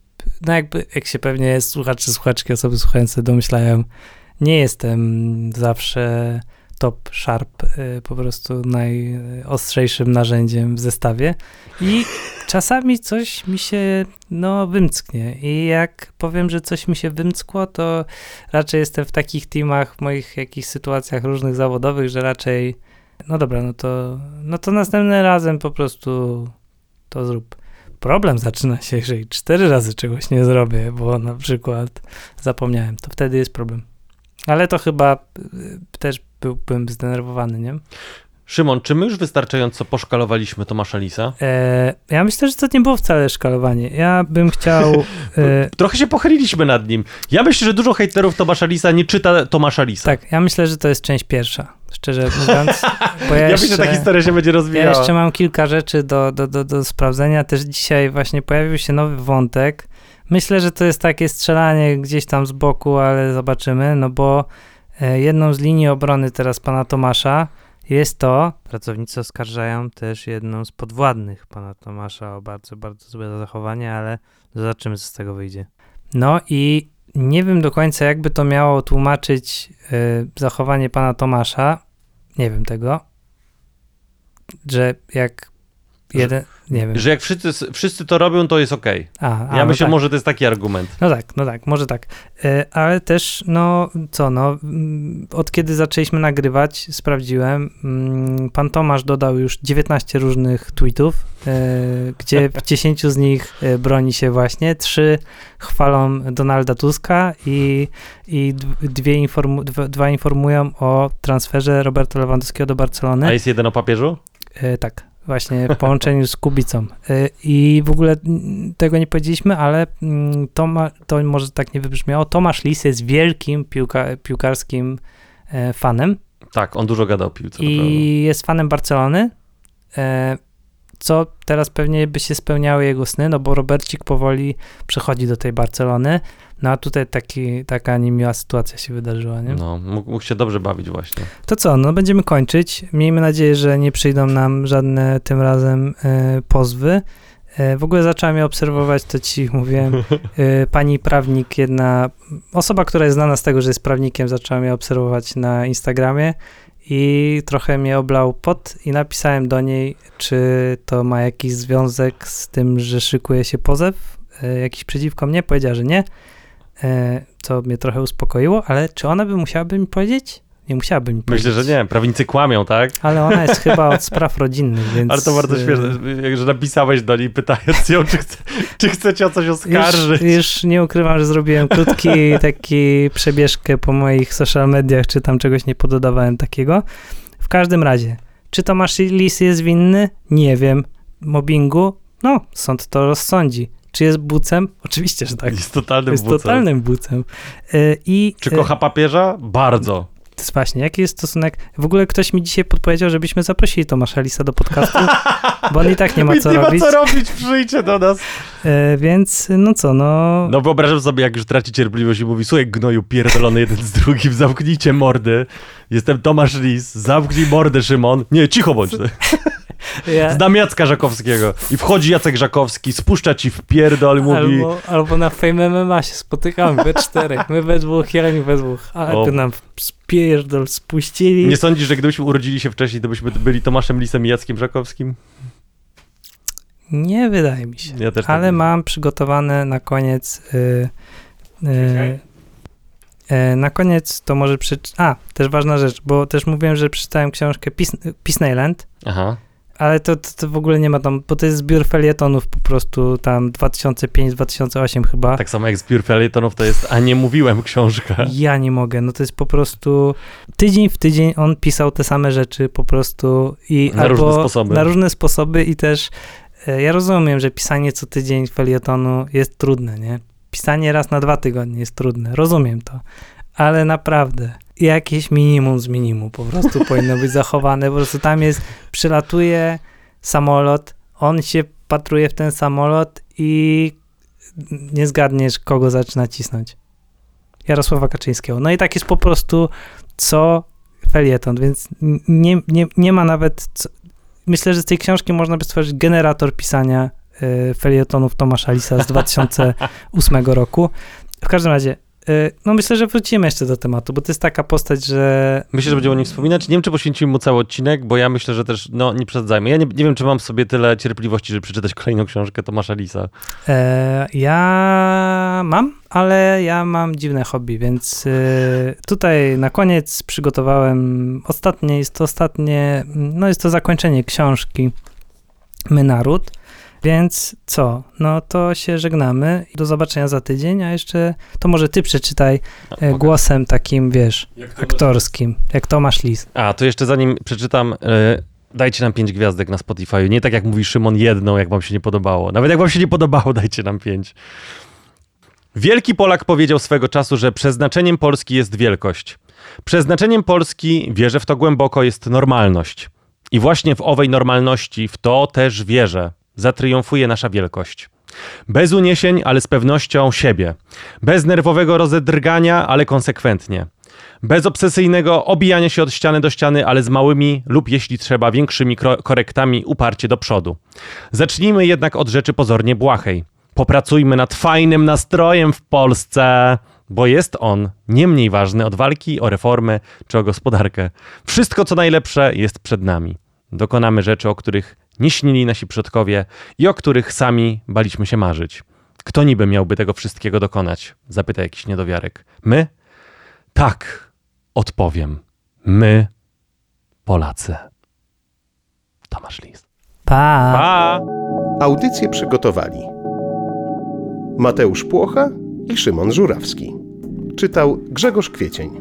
no jakby, jak się pewnie słuchacze, słuchaczki, osoby słuchające domyślają, nie jestem zawsze top sharp, y, po prostu najostrzejszym narzędziem w zestawie i czasami coś mi się, no, wymcknie i jak powiem, że coś mi się wymckło, to raczej jestem w takich teamach, w moich jakichś sytuacjach różnych zawodowych, że raczej, no dobra, no to, no to następnym razem po prostu to zrób. Problem zaczyna się, jeżeli cztery razy czegoś nie zrobię, bo na przykład zapomniałem, to wtedy jest problem. Ale to chyba y, też byłbym zdenerwowany, nie? Szymon, czy my już wystarczająco poszkalowaliśmy Tomasza Lisa? E, ja myślę, że to nie było wcale szkalowanie. Ja bym chciał. E, Trochę się pochyliliśmy nad nim. Ja myślę, że dużo hejterów Tomasza Lisa nie czyta Tomasza Lisa. tak, ja myślę, że to jest część pierwsza, szczerze mówiąc. Bo ja, Ja jeszcze, myślę, że ta historia się będzie ja rozwijała. jeszcze mam kilka rzeczy do, do, do, do sprawdzenia. Też dzisiaj właśnie pojawił się nowy wątek. Myślę, że to jest takie strzelanie gdzieś tam z boku, ale zobaczymy, no bo e, jedną z linii obrony teraz pana Tomasza jest to. Pracownicy oskarżają też jedną z podwładnych pana Tomasza o bardzo, bardzo złe zachowanie, ale zobaczymy, co z tego wyjdzie. No i nie wiem do końca, jakby to miało tłumaczyć e, zachowanie pana Tomasza. Nie wiem tego. Że jak jeden. Nie wiem. Że jak wszyscy, wszyscy to robią, to jest okej. A, a, Ja no myślę, tak. może to jest taki argument. No tak, no tak, może tak. E, Ale też, no co, no, mm, od kiedy zaczęliśmy nagrywać, sprawdziłem, mm, pan Tomasz dodał już 19 różnych tweetów, e, gdzie w 10 z nich e, broni się właśnie, trzy chwalą Donalda Tuska i, i dwie informu, dwa, informują o transferze Roberta Lewandowskiego do Barcelony. A jest jeden o papieżu? Tak, właśnie w połączeniu z Kubicą. E, I w ogóle mm, tego nie powiedzieliśmy, ale mm, to, ma, to może tak nie wybrzmiało. Tomasz Lis jest wielkim piłka, piłkarskim e, fanem Tak, on dużo gada o piłce, i jest fanem Barcelony, e, co teraz pewnie by się spełniały jego sny, no bo Robercik powoli przechodzi do tej Barcelony, no a tutaj taki, taka niemiła sytuacja się wydarzyła, nie? No, mógł, mógł się dobrze bawić właśnie. To co, no będziemy kończyć. Miejmy nadzieję, że nie przyjdą nam żadne tym razem e, pozwy. E, w ogóle zacząłem je obserwować, to ci mówiłem. E, pani prawnik, jedna osoba, która jest znana z tego, że jest prawnikiem, zaczęła mnie obserwować na Instagramie i trochę mnie oblał pot i napisałem do niej, czy to ma jakiś związek z tym, że szykuje się pozew e, jakiś przeciwko mnie. Powiedziała, że nie, e, co mnie trochę uspokoiło, ale czy ona by musiałaby mi powiedzieć? Nie musiałaby mi powiedzieć. Myślę, że nie. Prawnicy kłamią, tak? Ale ona jest chyba od spraw rodzinnych, więc... Ale to bardzo e, śmieszne, że napisałeś do niej pytając ją, czy chce, czy chce cię o coś oskarżyć. Już, już nie ukrywam, że zrobiłem krótki taki przebieżkę po moich social mediach, czy tam czegoś nie pododawałem takiego. W każdym razie, czy Tomasz Lis jest winny? Nie wiem. Mobbingu? No, sąd to rozsądzi. Czy jest bucem? Oczywiście, że tak. Jest totalnym Jest bucem. totalnym bucem. E, I Czy e, kocha papieża? Bardzo. Właśnie, jaki jest stosunek? W ogóle ktoś mi dzisiaj podpowiedział, żebyśmy zaprosili Tomasza Lisa do podcastu, bo on i tak nie ma co nie robić. ma co robić, przyjdźcie do nas. E, więc, no co, no... No wyobrażam sobie, jak już traci cierpliwość i mówi, słuchaj gnoju pierdolony jeden z drugim, zamknijcie mordy. Jestem Tomasz Lis, zamknij mordę Szymon. Nie, cicho bądź. ja, Znam Jacka Żakowskiego. I wchodzi Jacek Żakowski, spuszcza ci w pierdol i mówi... Albo, albo na Fame MMA się spotykamy we czterech. My we dwóch, ja nie we dwóch. Ale O. by nam spierdol spuścili. Nie sądzisz, że gdybyśmy urodzili się wcześniej, to byśmy byli Tomaszem Lisem i Jackiem Żakowskim? Nie wydaje mi się. Ja też tak Ale myślę. mam przygotowane na koniec. Y, y, y, na koniec to może przeczytać. A, też ważna rzecz, bo też mówiłem, że przeczytałem książkę Peace, Peaceland, Aha. Ale to, to, to w ogóle nie ma tam, bo to jest zbiór felietonów po prostu tam 2005-2008 chyba. Tak samo jak zbiór felietonów to jest A nie mówiłem książka. Ja nie mogę, no to jest po prostu tydzień w tydzień on pisał te same rzeczy po prostu i Na różne sposoby. na różne sposoby i też e, ja rozumiem, że pisanie co tydzień felietonu jest trudne, nie? Pisanie raz na dwa tygodnie jest trudne, rozumiem to, ale naprawdę jakieś minimum z minimum po prostu powinno być zachowane, po prostu tam jest, przylatuje samolot, on się patruje w ten samolot i nie zgadniesz, kogo zaczyna cisnąć. Jarosława Kaczyńskiego. No i tak jest po prostu co felieton, więc nie, nie, nie ma nawet. Co, myślę, że z tej książki można by stworzyć generator pisania y, felietonów Tomasza Lisa z 2008 roku. W każdym razie, no myślę, że wrócimy jeszcze do tematu, bo to jest taka postać, że Myślę, że będziemy o nim wspominać. Nie wiem, czy poświęcimy mu cały odcinek, bo ja myślę, że też, no nie przesadzajmy. Ja nie, nie wiem, czy mam w sobie tyle cierpliwości, żeby przeczytać kolejną książkę Tomasza Lisa. E, ja mam, ale ja mam dziwne hobby, więc e, tutaj na koniec przygotowałem ostatnie, jest to ostatnie, no jest to zakończenie książki My Naród, więc co, no to się żegnamy, do zobaczenia za tydzień, a jeszcze to może ty przeczytaj e, Mogę? głosem takim, wiesz, aktorskim, jak Tomasz Lis. A, to jeszcze zanim przeczytam, e, dajcie nam pięć gwiazdek na Spotify. Nie tak jak mówi Szymon, jedną, jak wam się nie podobało. Nawet jak wam się nie podobało, dajcie nam pięć. Wielki Polak powiedział swego czasu, że przeznaczeniem Polski jest wielkość. Przeznaczeniem Polski, wierzę w to głęboko, jest normalność. I właśnie w owej normalności, w to też wierzę, zatriumfuje nasza wielkość. Bez uniesień, ale z pewnością siebie. Bez nerwowego rozedrgania, ale konsekwentnie. Bez obsesyjnego obijania się od ściany do ściany, ale z małymi lub jeśli trzeba większymi korektami uparcie do przodu. Zacznijmy jednak od rzeczy pozornie błahej. Popracujmy nad fajnym nastrojem w Polsce, bo jest on nie mniej ważny od walki o reformę czy o gospodarkę. Wszystko co najlepsze jest przed nami. Dokonamy rzeczy, o których nie śnili nasi przodkowie i o których sami baliśmy się marzyć. Kto niby miałby tego wszystkiego dokonać? Zapyta jakiś niedowiarek. My? Tak, odpowiem. My, Polacy. Tomasz Lis. Pa! Pa! Audycję przygotowali Mateusz Płocha i Szymon Żurawski. Czytał Grzegorz Kwiecień.